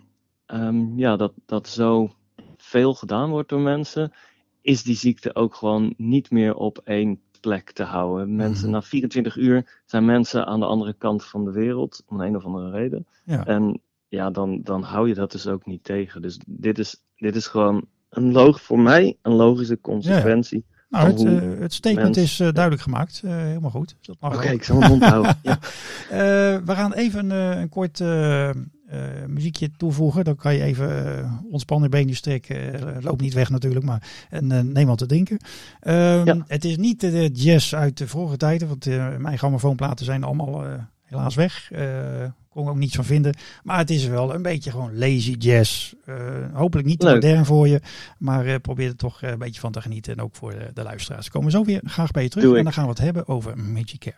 ehm, ja, dat, dat zo veel gedaan wordt door mensen, is die ziekte ook gewoon niet meer op één rustplek te houden. Mensen, Mhm. na 24 uur zijn mensen aan de andere kant van de wereld, om een of andere reden. Ja. En ja, dan, dan hou je dat dus ook niet tegen. Dus dit is, dit is gewoon een log voor mij een logische consequentie. Nou, het, eh, het statement is eh, duidelijk gemaakt. Eh, helemaal goed. Dat mag Oké, ik zal mijn mond houden. Ja. We gaan even een kort muziekje toevoegen. Dan kan je even ontspannen benen strekken. Loop niet weg natuurlijk, maar en, neem wat te drinken. Ehm, Ja. Het is niet de jazz uit de vorige tijden, want mijn grammofoonplaten zijn allemaal helaas weg. Kon ik ook niets van vinden. Maar het is wel een beetje gewoon lazy jazz. Eh, hopelijk niet te Leuk. modern voor je, maar eh, probeer er toch eh, een beetje van te genieten. En ook voor de, de luisteraars. We komen zo weer graag bij je terug. En dan gaan we het hebben over Magic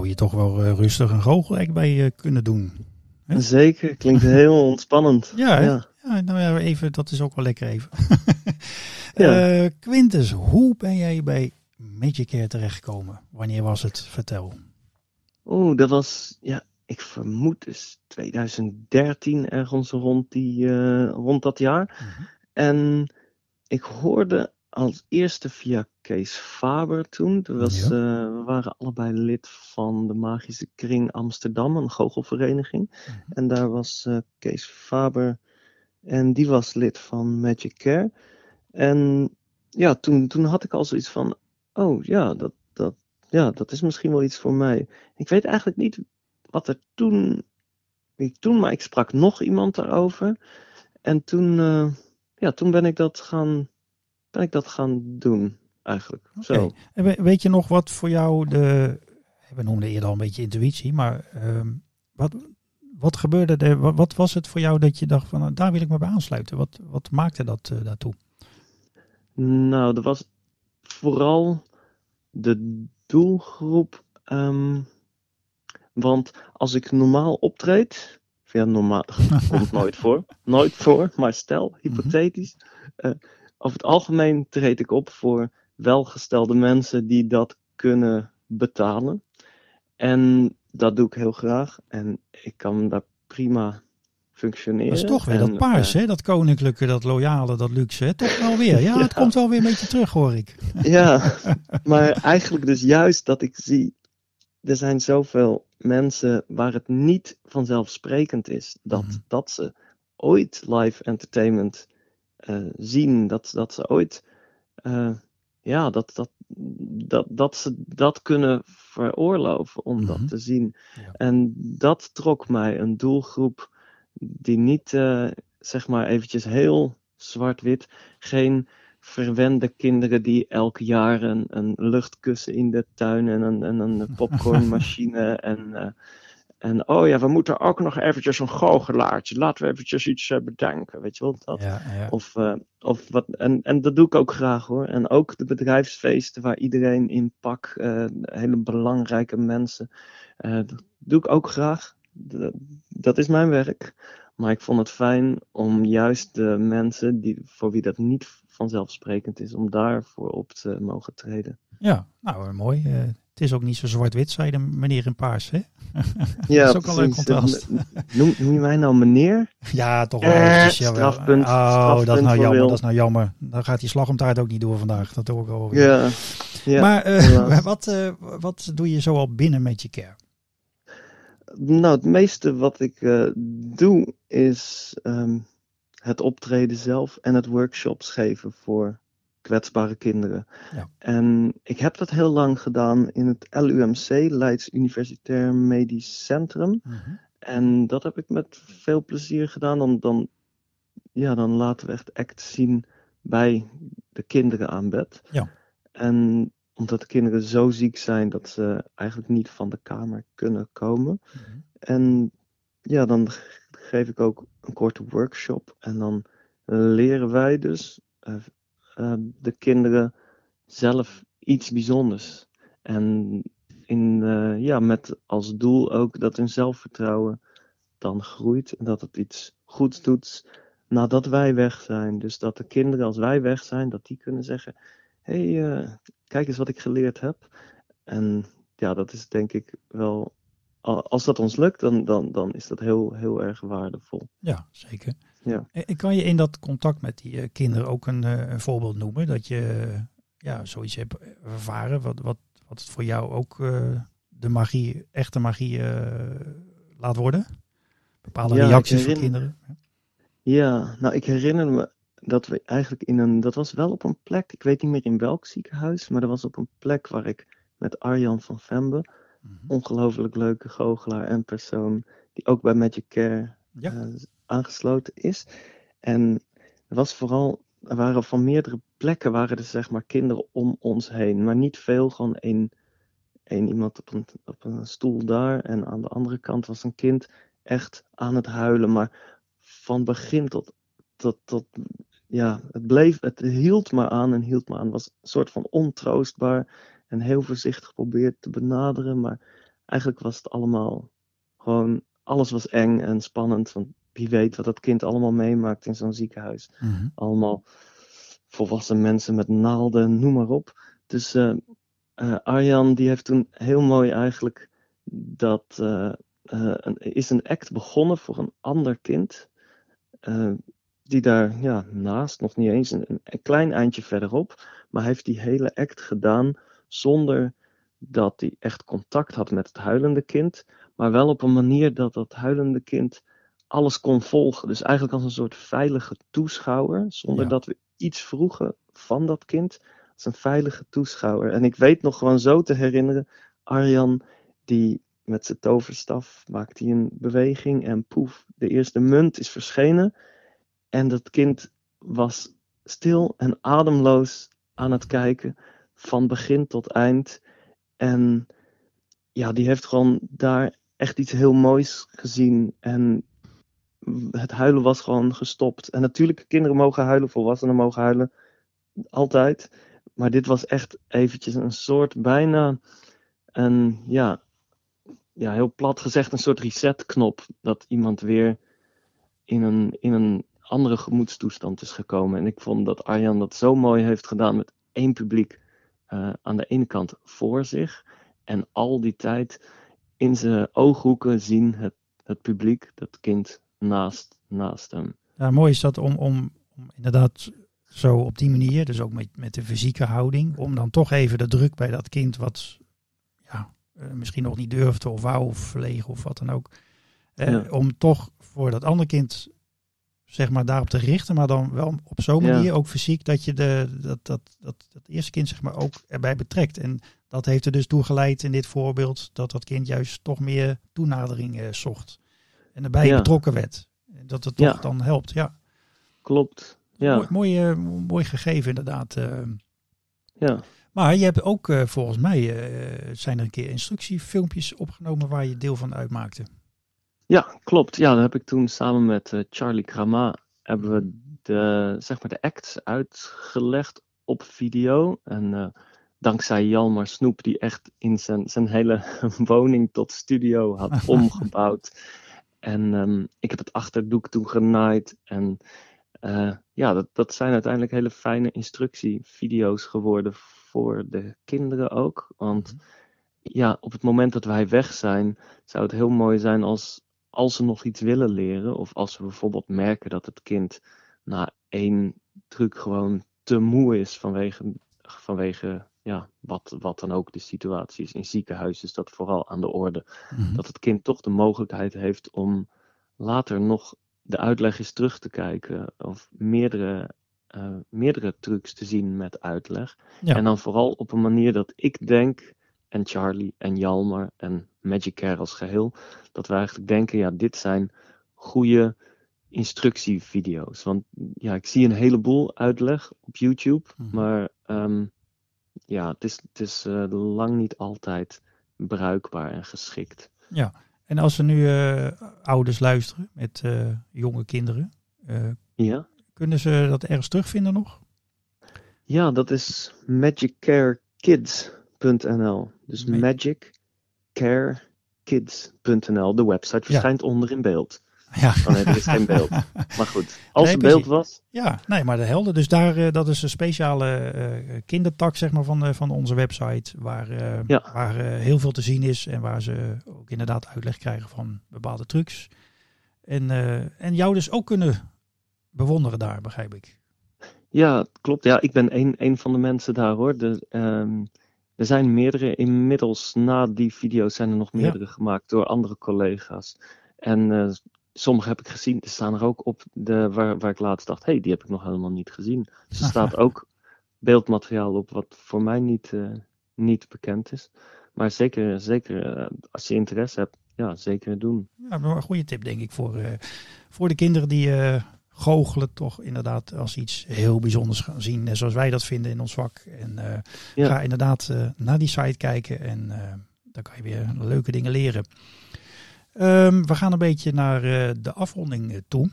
Je zou hier toch wel eh, rustig een goochelact bij eh, kunnen doen. Hè? Zeker, klinkt heel ontspannend. Ja, ja. Ja, nou ja, even, dat is ook wel lekker even. Ja. Eh, Quintus, hoe ben jij bij Magic Care terechtgekomen? Wanneer was het? Vertel. Oeh, dat was, ja, ik vermoed dus 2013 ergens rond, die, rond dat jaar. En ik hoorde als eerste via Kees Faber toen. Was, Ja. eh, we waren allebei lid van de Magische Kring Amsterdam, een goochelvereniging. En daar was eh, Kees Faber en die was lid van Magic Care. En ja, toen, toen had ik al zoiets van, oh ja dat, dat, ja, dat is misschien wel iets voor mij. Ik weet eigenlijk niet wat er toen, wie toen maar ik sprak nog iemand daarover. En toen, eh, ja, toen ben ik dat gaan, ben ik dat gaan doen, eigenlijk. Zo. En we- weet je nog wat voor jou de. We noemden eerder al een beetje intuïtie, maar ehm, wat, wat gebeurde er? Wat, wat was het voor jou dat je dacht van nou, daar wil ik me bij aansluiten? Wat, wat maakte dat eh, daartoe? Nou, er was vooral de doelgroep. ehm, want als ik normaal optreed. Ja, normaal komt nooit voor. Nooit voor, maar stel, hypothetisch. eh, over het algemeen treed ik op voor welgestelde mensen die dat kunnen betalen. En dat doe ik heel graag. En ik kan daar prima functioneren. Dat is toch weer dat paars, hè? Dat koninklijke, dat loyale, dat luxe. Hè? Toch wel weer. Ja, het komt wel weer een beetje terug, hoor ik. ja, maar eigenlijk dus juist dat ik zie... Er zijn zoveel mensen waar het niet vanzelfsprekend is dat, mhm. dat ze ooit live entertainment uh, zien. Dat, dat ze ooit, uh, ja, dat, dat, dat, dat ze dat kunnen veroorloven om dat mhm. te zien. En dat trok mij een doelgroep die niet, uh, zeg maar, eventjes heel zwart-wit, geen verwende kinderen die elk jaar een, een luchtkussen in de tuin en een, en een popcornmachine en en oh ja, we moeten ook nog eventjes een goochelaartje. Laten we eventjes iets uh, bedenken. Weet je wel? Dat? Ja, ja. Of, uh, of wat, en, en dat doe ik ook graag hoor. En ook de bedrijfsfeesten waar iedereen in pak. Uh, hele belangrijke mensen. dat doe ik ook graag. dat is mijn werk. Maar ik vond het fijn om juist de mensen die, voor wie dat niet vanzelfsprekend is, om daarvoor op te mogen treden. Ja, nou mooi. Het is ook niet zo zwart-wit, zei de meneer in paars, hè? Ja, dat is ook al een contrast. Noem, noem, je mij nou meneer? Ja, toch wel. Eh, strafpunt. Oh, dat is nou jammer. Dat is nou jammer. Dan gaat die slagomtaart ook niet door vandaag. Dat hoor ik al. Ja. ja maar uh, wat, uh, wat doe je zo al binnen met je care? Nou, het meeste wat ik uh, doe is um, het optreden zelf en het workshops geven voor kwetsbare kinderen. Ja. En ik heb dat heel lang gedaan in het LUMC, Leids Universitair Medisch Centrum. Mhm. En dat heb ik met veel plezier gedaan. Dan, dan, ja, dan laten we echt act zien bij de kinderen aan bed. Ja. En omdat de kinderen zo ziek zijn dat ze eigenlijk niet van de kamer kunnen komen. Mhm. En ja, dan geef ik ook een korte workshop. En dan leren wij dus uh, Ehm, de kinderen zelf iets bijzonders. En in, uh, ja, met als doel ook dat hun zelfvertrouwen dan groeit en dat het iets goeds doet nadat wij weg zijn. Dus dat de kinderen als wij weg zijn, dat die kunnen zeggen: hey, uh, kijk eens wat ik geleerd heb. En ja, dat is denk ik wel als dat ons lukt, dan, dan, dan is dat heel, heel erg waardevol. Ja, zeker. Ja. En kan je in dat contact met die eh, kinderen ook een, eh, een voorbeeld noemen? Dat je ja, zoiets hebt ervaren, wat, wat, wat voor jou ook uh, de magie, echte magie laat worden? Bepaalde reacties van kinderen? Ja, nou ik herinner me dat we eigenlijk in een, dat was wel op een plek, ik weet niet meer in welk ziekenhuis, maar dat was op een plek waar ik met Arjan van Vembe, mm ongelooflijk leuke goochelaar en persoon, die ook bij Magic Care ja aangesloten is. En er was vooral, er waren van meerdere plekken waren er zeg maar kinderen om ons heen. Maar niet veel, gewoon één, één iemand op een, op een stoel daar. En aan de andere kant was een kind echt aan het huilen. Maar van begin tot, tot, tot ja, het bleef, het hield maar aan en hield maar aan. Het was een soort van ontroostbaar en heel voorzichtig geprobeerd te benaderen. Maar eigenlijk was het allemaal gewoon, alles was eng en spannend. Want wie weet wat dat kind allemaal meemaakt in zo'n ziekenhuis. Mhm. Allemaal volwassen mensen met naalden, noem maar op. Dus uh, Arjan die heeft toen heel mooi eigenlijk dat uh, een, is een act begonnen voor een ander kind. die daar ja, naast, nog niet eens een, een, klein eindje verderop. Maar heeft die hele act gedaan zonder dat hij echt contact had met het huilende kind. Maar wel op een manier dat dat huilende kind alles kon volgen. Dus eigenlijk als een soort veilige toeschouwer, zonder dat we iets vroegen van dat kind. Als een veilige toeschouwer. En ik weet nog gewoon zo te herinneren, Arjan, die met zijn toverstaf maakt hij een beweging en poef, de eerste munt is verschenen. En dat kind was stil en ademloos aan het kijken, van begin tot eind. En ja, die heeft gewoon daar echt iets heel moois gezien. En het huilen was gewoon gestopt. En natuurlijk, kinderen mogen huilen, volwassenen mogen huilen. Altijd. Maar dit was echt eventjes een soort bijna een, ja, ja, heel plat gezegd, een soort resetknop. Dat iemand weer in een, in een andere gemoedstoestand is gekomen. En ik vond dat Arjan dat zo mooi heeft gedaan met één publiek uh, aan de ene kant voor zich. En al die tijd in zijn ooghoeken zien het, het publiek, dat kind naast, naast hem. Ja, mooi is dat om, om, om inderdaad zo op die manier, dus ook met, met de fysieke houding, om dan toch even de druk bij dat kind wat ja, eh, misschien nog niet durfde of wou of verlegen of wat dan ook. Eh, Ja. Om toch voor dat andere kind zeg maar daarop te richten, maar dan wel op zo'n Ja. manier ook fysiek dat je de, dat, dat, dat, dat eerste kind zeg maar ook erbij betrekt. En dat heeft er dus toe geleid in dit voorbeeld dat dat kind juist toch meer toenadering eh, zocht en erbij Ja. betrokken werd. En Dat het toch Ja. dan helpt, ja. Klopt. Ja, Mooi, mooi, eh, mooi gegeven inderdaad. eh. ja. Maar je hebt ook eh, volgens mij, zijn er een keer instructiefilmpjes opgenomen waar je deel van uitmaakte. ja, klopt. Ja, dat heb ik toen samen met Charlie Krama hebben we de, zeg maar de acts uitgelegd op video. En eh, dankzij Jalmar Snoep, die echt in zijn, zijn hele woning tot studio had omgebouwd. En ehm, ik heb het achterdoek toen genaaid. En eh, ja, dat, dat zijn uiteindelijk hele fijne instructievideo's geworden voor de kinderen ook. Want ja, op het moment dat wij weg zijn, zou het heel mooi zijn als, als ze nog iets willen leren. Of als we bijvoorbeeld merken dat het kind na één truc gewoon te moe is vanwege, vanwege ja, wat, wat dan ook de situatie is. In ziekenhuis is dat vooral aan de orde dat het kind toch de mogelijkheid heeft om later nog de uitleg eens terug te kijken of meerdere, eh, meerdere trucs te zien met uitleg. Ja. En dan vooral op een manier dat ik denk, en Charlie en Jalmar en Magic Care als geheel, dat we eigenlijk denken, ja, dit zijn goede instructievideo's. Want ja, ik zie een heleboel uitleg op YouTube, Mhm. maar ehm, ja, het is, het is eh, lang niet altijd bruikbaar en geschikt. En als er nu eh, ouders luisteren met eh, jonge kinderen, Ja? kunnen ze dat ergens terugvinden nog? Ja, dat is magiccarekids.nl. Dus Ma- magiccarekids.nl. De website verschijnt onder in beeld. Ja. Nee, er is geen beeld. Maar goed, als Nee, er beeld was. Ja, nee, maar de helder. Dus daar, eh, dat is een speciale eh, kindertak zeg maar, van, eh, van onze website. Waar, Ja. waar heel veel te zien is. En waar ze ook inderdaad uitleg krijgen van bepaalde trucs. En, en jou dus ook kunnen bewonderen daar, begrijp ik. Ja, klopt. Ja, ik ben een, een van de mensen daar hoor. De, ehm, er zijn meerdere. Inmiddels na die video's zijn er nog Ja. meerdere gemaakt door andere collega's. En sommige heb ik gezien. Er staan er ook op de, waar, waar ik laatst dacht, hé, hey, die heb ik nog helemaal niet gezien. Dus er staat ook beeldmateriaal op wat voor mij niet, eh, niet bekend is. Maar zeker, zeker eh, als je interesse hebt, ja, zeker doen. Ja, maar een goede tip denk ik voor, eh, voor de kinderen die goochelen toch inderdaad als iets heel bijzonders gaan zien. Zoals wij dat vinden in ons vak. En Ja. ga inderdaad naar die site kijken en dan kan je weer leuke dingen leren. Ehm, we gaan een beetje naar eh, de afronding eh, toe.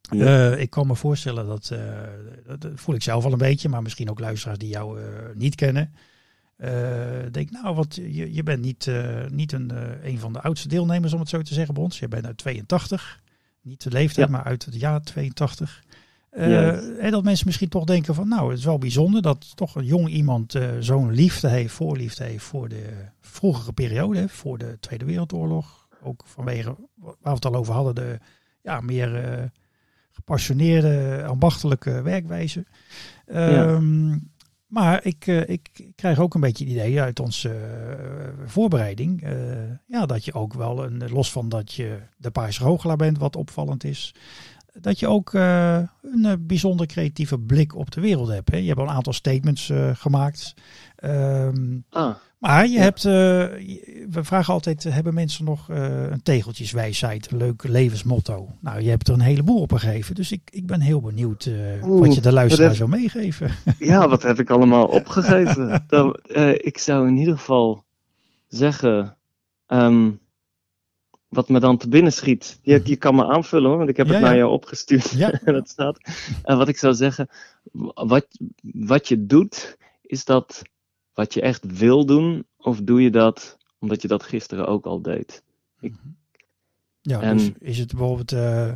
Ja. Eh, ik kan me voorstellen dat, dat, voel ik zelf al een beetje, maar misschien ook luisteraars die jou niet kennen. Denk, nou, wat, je, je bent niet, niet een, een van de oudste deelnemers, om het zo te zeggen, bij ons. Je bent uit 82. Niet de leeftijd, Ja. maar uit het jaar 82. Eh, Juist. en dat mensen misschien toch denken van, nou, het is wel bijzonder dat toch een jong iemand zo'n liefde heeft, voorliefde heeft voor de vroegere periode, voor de Tweede Wereldoorlog. Ook vanwege, waar we het al over hadden, de ja, meer eh, gepassioneerde, ambachtelijke werkwijze. Ehm, Maar ik, eh, ik krijg ook een beetje het idee uit onze eh, voorbereiding. ja, dat je ook wel, een, los van dat je de Paarse Hoogelaar bent, wat opvallend is. Dat je ook een bijzonder creatieve blik op de wereld hebt. Hè? Je hebt al een aantal statements gemaakt. Ehm, Ah, maar je Ja. hebt, eh, we vragen altijd, eh, hebben mensen nog eh, een tegeltjeswijsheid, een leuk levensmotto? Nou, je hebt er een heleboel op gegeven, dus ik, ik ben heel benieuwd Oeh, wat je de luisteraar zou meegeven. ja, wat heb ik allemaal opgegeven? Dan, ik zou in ieder geval zeggen. ehm, wat me dan te binnen schiet. Je, je kan me aanvullen hoor, want ik heb Ja, het ja. naar jou opgestuurd. Ja. het staat. En wat ik zou zeggen. Wat, wat je doet, is dat wat je echt wil doen? Of doe je dat omdat je dat gisteren ook al deed? Ja, En- dus is het bijvoorbeeld eh,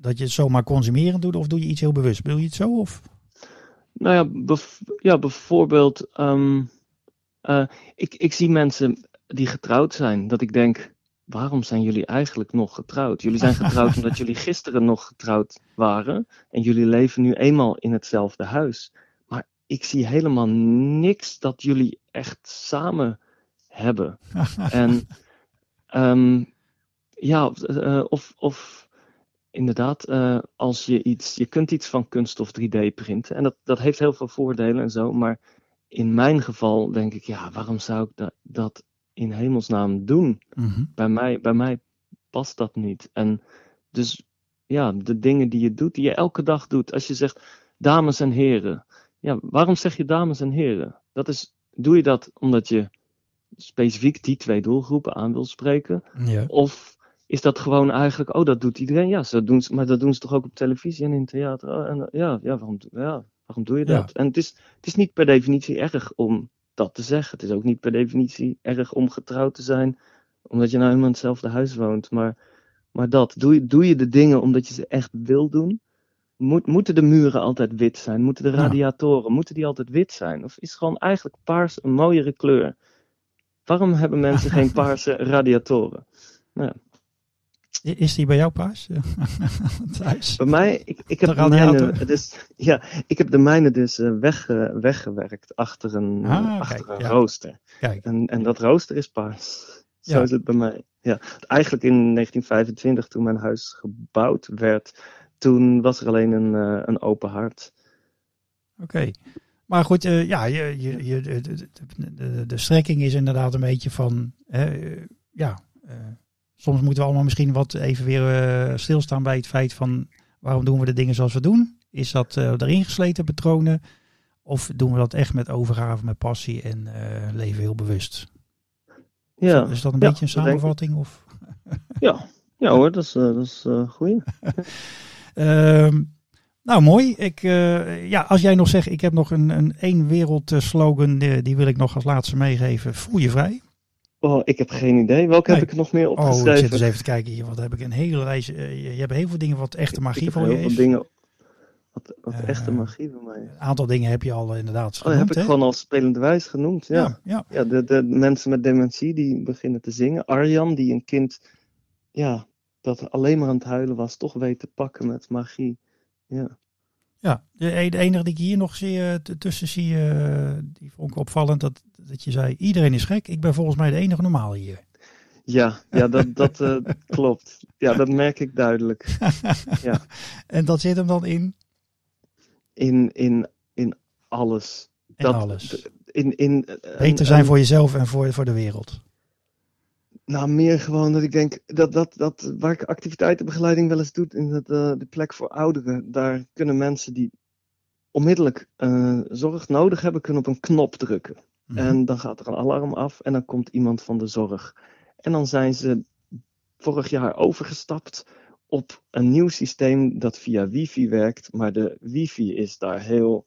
dat je het zomaar consumerend doet of doe je iets heel bewust? Wil je het zo? Of? Nou ja, bev- ja bijvoorbeeld. ehm, Uh, ik, ik zie mensen die getrouwd zijn, dat ik denk, waarom zijn jullie eigenlijk nog getrouwd? Jullie zijn getrouwd omdat jullie gisteren nog getrouwd waren en jullie leven nu eenmaal in hetzelfde huis. Ik zie helemaal niks dat jullie echt samen hebben. en um, ja, uh, of, of inderdaad, uh, als je iets, je kunt iets van kunststof 3D printen en dat, dat heeft heel veel voordelen en zo, maar in mijn geval denk ik, ja, waarom zou ik dat, dat in hemelsnaam doen? Mhm. bij, mij, bij mij past dat niet. En dus ja, de dingen die je doet, die je elke dag doet. Als je zegt dames en heren. Ja, waarom zeg je dames en heren? Dat is, doe je dat omdat je specifiek die twee doelgroepen aan wil spreken? Ja. Of is dat gewoon eigenlijk, oh, dat doet iedereen? Ja, ze doen, maar dat doen ze toch ook op televisie en in theater? Oh, en, ja, ja, waarom, ja, waarom doe je dat? Ja. En het is, het is niet per definitie erg om dat te zeggen. Het is ook niet per definitie erg om getrouwd te zijn, omdat je nou helemaal in hetzelfde huis woont. Maar, maar dat, doe je, doe je de dingen omdat je ze echt wil doen? Moet, moeten de muren altijd wit zijn? Moeten de Ja. radiatoren, moeten die altijd wit zijn? Of is gewoon eigenlijk paars een mooiere kleur? Waarom hebben mensen geen paarse radiatoren? Nou, ja. Is die bij jou paas? Thuis? Bij mij, ik, ik heb de radiator. mijne, dus, ja, ik heb de mijne dus eh, weg, weggewerkt achter een, Ah, eh, achter kijk, een ja. rooster. Kijk, En, en dat rooster is paars. Zo is het bij mij. Ja. Eigenlijk in 1925, toen mijn huis gebouwd werd, toen was er alleen een, eh, een open hart. oké. Maar goed, eh, ja, je, je, je, de, de, de, strekking is inderdaad een beetje van, eh, ja, soms moeten we allemaal misschien wat even weer eh, stilstaan bij het feit van, waarom doen we de dingen zoals we doen? Is dat erin gesleten patronen? Of doen we dat echt met overgave, met passie en leven heel bewust? Ja, Is dat een Ja, beetje een samenvatting? Of? ja. ja hoor, dat is, dat is. Ehm, nou, mooi. Ik, eh, ja, als jij nog zegt, ik heb nog een, een één wereld slogan, eh, die wil ik nog als laatste meegeven. Voel je vrij. Oh, ik heb geen idee. Welke Nee. heb ik er nog meer Oh, ik opgeschreven? zit eens even te kijken hier. Wat heb ik een hele lijst. eh, je, hebt heel veel dingen wat echte ik magie heb voor heel je veel is. dingen. Wat, wat echte magie bij mij. Een aantal dingen heb je al inderdaad Oh, heb genoemd. ik hè? gewoon al spelende wijs genoemd. Ja. ja, ja. Ja, de, de mensen met dementie die beginnen te zingen. Arjan, die een kind, ja, dat alleen maar aan het huilen was, toch weet te pakken met magie. Ja, ja. De, de enige die ik hier nog zie, eh, tussen zie, eh, die vond ik opvallend, dat, dat je zei, iedereen is gek. Ik ben volgens mij de enige normaal hier. ja, ja dat, dat eh, klopt. Ja, dat merk ik duidelijk. Ja. En dat zit hem dan in, In, in, in alles. in Dat- alles. In, in, Beter zijn voor jezelf en voor, voor de wereld. Nou, meer gewoon dat ik denk dat, dat, dat waar ik activiteitenbegeleiding wel eens doe, in het, eh, de plek voor ouderen, daar kunnen mensen die onmiddellijk eh, zorg nodig hebben, kunnen op een knop drukken. Mhm. En dan gaat er een alarm af en dan komt iemand van de zorg. En dan zijn ze vorig jaar overgestapt op een nieuw systeem dat via wifi werkt, maar de wifi is daar heel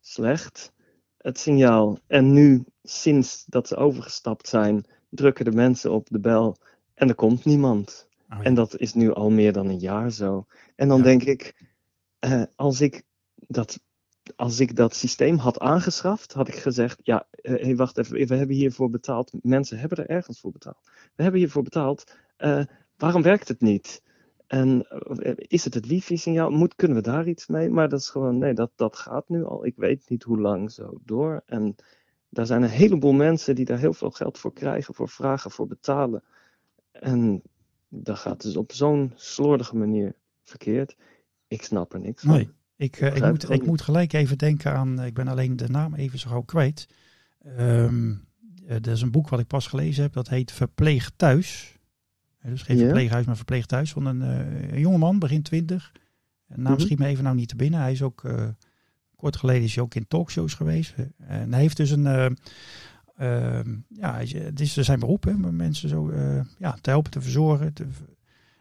slecht, het signaal. En nu, sinds dat ze overgestapt zijn, drukken de mensen op de bel en er komt niemand. Oh, ja. En dat is nu al meer dan een jaar zo. En dan Ja. denk ik, eh, als ik dat als ik dat systeem had aangeschaft, had ik gezegd: Ja, eh, hey, wacht even, we hebben hiervoor betaald. Mensen hebben er ergens voor betaald. We hebben hiervoor betaald. eh, waarom werkt het niet? En is het het wifi-signaal? Moet, kunnen we daar iets mee? Maar dat is gewoon, nee, dat, dat gaat nu al. Ik weet niet hoe lang zo door. En daar zijn een heleboel mensen die daar heel veel geld voor krijgen, voor vragen, voor betalen. En dat gaat dus op zo'n slordige manier verkeerd. Ik snap er niks van. Nee. Ik, eh, ik, moet, ik moet gelijk even denken aan, eh, ik ben alleen de naam even zo gauw kwijt. Eh, dat is een boek wat ik pas gelezen heb, dat heet Verpleeg Thuis. Dus geen verpleeghuis, maar verpleeg thuis. Van een, een jongeman, begin twintig. Naam Mhm. schiet me even nou niet te binnen. Hij is ook, kort geleden is hij ook in talkshows geweest. Eh, En hij heeft dus een, eh, ehm, ja, het is zijn beroep, hè, om mensen zo eh, ja, te helpen, te verzorgen. Te,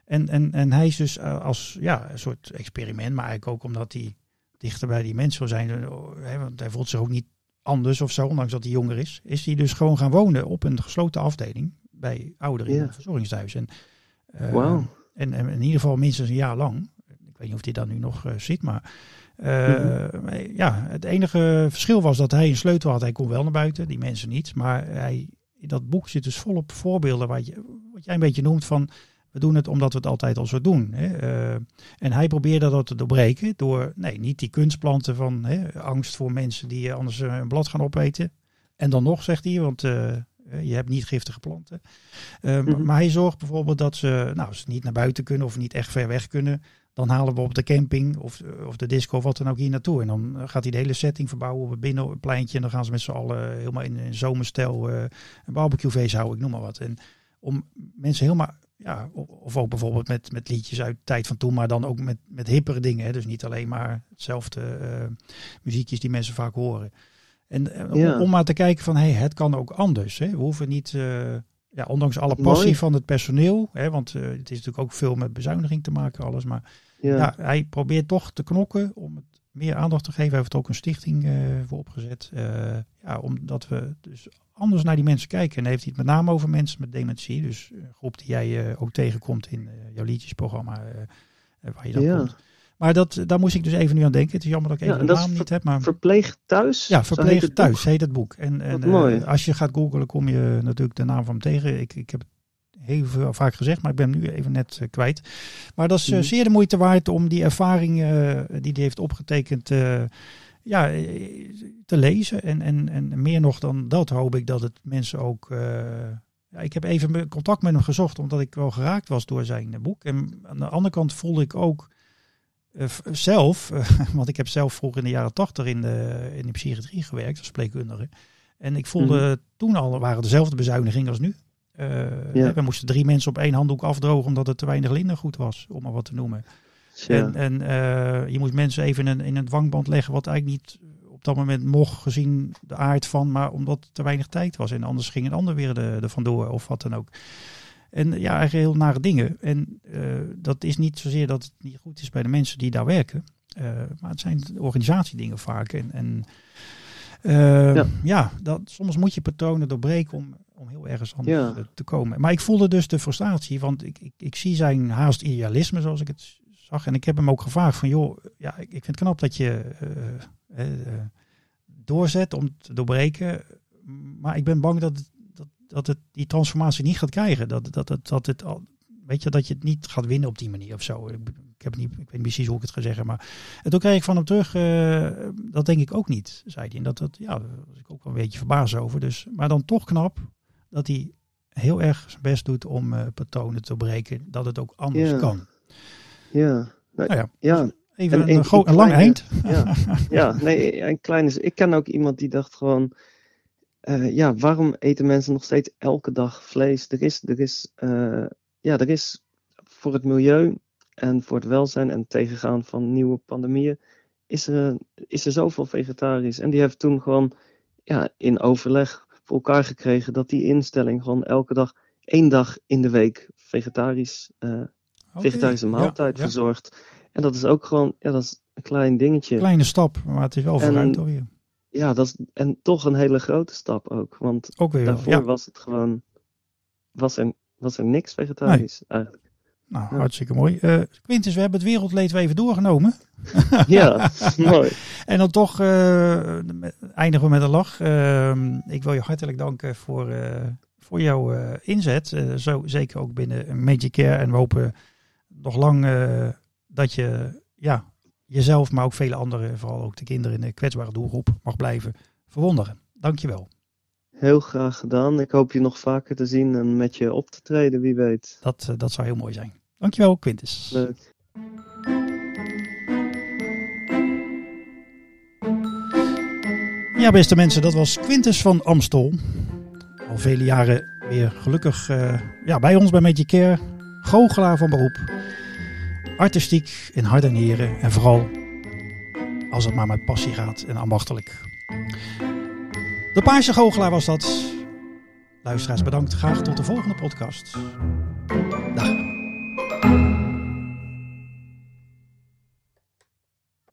en, en, en hij is dus als ja, een soort experiment, maar eigenlijk ook omdat hij dichter bij die mensen wil zijn. Hè, want hij voelt zich ook niet anders of zo, ondanks dat hij jonger is. Is hij dus gewoon gaan wonen op een gesloten afdeling bij ouderen in Ja. een verzorgingstehuis. En, Wauw. en, en in ieder geval minstens een jaar lang. Ik weet niet of hij dat nu nog ziet, maar Uh, Ja, het enige verschil was dat hij een sleutel had. Hij kon wel naar buiten, die mensen niet. Maar hij, in dat boek zit dus volop voorbeelden wat, je, wat jij een beetje noemt van... We doen het omdat we het altijd al zo doen. Hè. Uh, en hij probeerde dat te doorbreken door, nee, niet die kunstplanten van hè, angst voor mensen die anders een blad gaan opeten. En dan nog, zegt hij, want uh, je hebt niet giftige planten. Uh. Maar hij zorgt bijvoorbeeld dat ze, nou, als ze niet naar buiten kunnen of niet echt ver weg kunnen, dan halen we op de camping of, of de disco of wat dan ook hier naartoe. En dan gaat hij de hele setting verbouwen op het binnenpleintje. En dan gaan ze met z'n allen helemaal in een zomerstijl uh, een barbecuefeest houden, ik noem maar wat. En om mensen helemaal, ja, of ook bijvoorbeeld met, met liedjes uit de tijd van toen, maar dan ook met, met hippere dingen. Hè? Dus niet alleen maar hetzelfde uh, muziekjes die mensen vaak horen. En ja. om, om, maar te kijken van, hé, hey, het kan ook anders. Hè? We hoeven niet... Uh, ja, ondanks alle passie Mooi. van het personeel, hè, want uh, het is natuurlijk ook veel met bezuiniging te maken, alles. Maar ja. ja. hij probeert toch te knokken om het meer aandacht te geven. Hij heeft ook een stichting uh, voor opgezet. Uh, ja, omdat we dus anders naar die mensen kijken. En dan heeft hij het met name over mensen met dementie. Dus een groep die jij ook tegenkomt in jouw liedjesprogramma, waar je dan ja. komt. Maar dat, daar moest ik dus even nu aan denken. Het is jammer dat ik even ja, de naam niet heb. Maar... Verpleeg thuis? Ja, Verpleeg heet thuis boek. heet het boek. En, en als je gaat googlen, kom je natuurlijk de naam van hem tegen. Ik, ik heb het heel veel, vaak gezegd, maar ik ben hem nu even net uh, kwijt. Maar dat is uh, Mhm. zeer de moeite waard om die ervaring die hij heeft opgetekend ja, te lezen. En, en, en meer nog dan dat hoop ik dat het mensen ook... ja, ik heb even contact met hem gezocht, omdat ik wel geraakt was door zijn boek. En aan de andere kant voelde ik ook uh, zelf, uh, want ik heb zelf vroeger in de jaren tachtig in de, in de psychiatrie gewerkt als spreekkundige. En ik voelde mm. toen al, waren dezelfde bezuinigingen als nu. Ja. We moesten drie mensen op één handdoek afdrogen omdat het te weinig lindergoed was, om maar wat te noemen. Ja. En, en je moest mensen even in een, in een dwangband leggen, wat eigenlijk niet op dat moment mocht gezien de aard van, maar omdat te weinig tijd was. En anders ging een ander weer er, er vandoor of wat dan ook. En ja, eigenlijk heel nare dingen. En uh, dat is niet zozeer dat het niet goed is bij de mensen die daar werken. Uh, maar het zijn organisatiedingen vaak. En, en uh, ja, ja dat, soms moet je patronen doorbreken om, om heel ergens anders ja. te komen. Maar ik voelde dus de frustratie, want ik, ik, ik zie zijn haast idealisme zoals ik het zag. En ik heb hem ook gevraagd van, joh, ja, ik vind het knap dat je doorzet om te doorbreken. Maar ik ben bang dat het dat het die transformatie niet gaat krijgen. Dat, dat, dat, dat, het al, weet je, dat je het niet gaat winnen op die manier of zo. Ik, ik, heb niet, ik weet niet precies hoe ik het ga zeggen. Maar en toen kreeg ik van hem terug, uh, dat denk ik ook niet, zei hij. En dat, dat, ja, daar was ik ook wel een beetje verbaasd over. Dus, maar dan toch knap dat hij heel erg zijn best doet om uh, patronen te breken. Dat het ook anders ja. kan. Ja. Nou, ja. ja. Even en, een, een, een, een lang eind. Ja, ja nee, een klein is. Ik ken ook iemand die dacht gewoon uh, ja, waarom eten mensen nog steeds elke dag vlees? Er is, er is, uh, ja, er is voor het milieu en voor het welzijn en het tegengaan van nieuwe pandemieën, is er, is er zoveel vegetarisch. En die heeft toen gewoon ja, in overleg voor elkaar gekregen dat die instelling gewoon elke dag, één dag in de week vegetarisch, uh, okay. vegetarische maaltijd ja, ja. verzorgt. En dat is ook gewoon, ja, dat is een klein dingetje. Kleine stap, maar het is wel vooruit alweer. Ja, dat is en toch een hele grote stap ook. Want ook weer, daarvoor ja. was het gewoon. Was er, was er niks vegetarisch nee. eigenlijk. Nou, ja. hartstikke mooi. Uh, Quintus, we hebben het wereldleed weer even doorgenomen. ja, mooi. En dan toch uh, eindigen we met een lach. Uh, ik wil je hartelijk danken voor, uh, voor jouw inzet. zo zeker ook binnen Magic Care. En we hopen nog lang dat je ja, jezelf, maar ook vele anderen, vooral ook de kinderen in de kwetsbare doelgroep, mag blijven verwonderen. Dankjewel. Heel graag gedaan. Ik hoop je nog vaker te zien en met je op te treden, wie weet. Dat, dat zou heel mooi zijn. Dankjewel, Quintus. Leuk. Ja, beste mensen, dat was Quintus van Amstel. Al vele jaren weer gelukkig uh, ja, bij ons bij Magic Care. Goochelaar van beroep artistiek in hart en nieren en vooral als het maar met passie gaat en ambachtelijk. De Paarse Goochelaar was dat. Luisteraars bedankt. Graag tot de volgende podcast.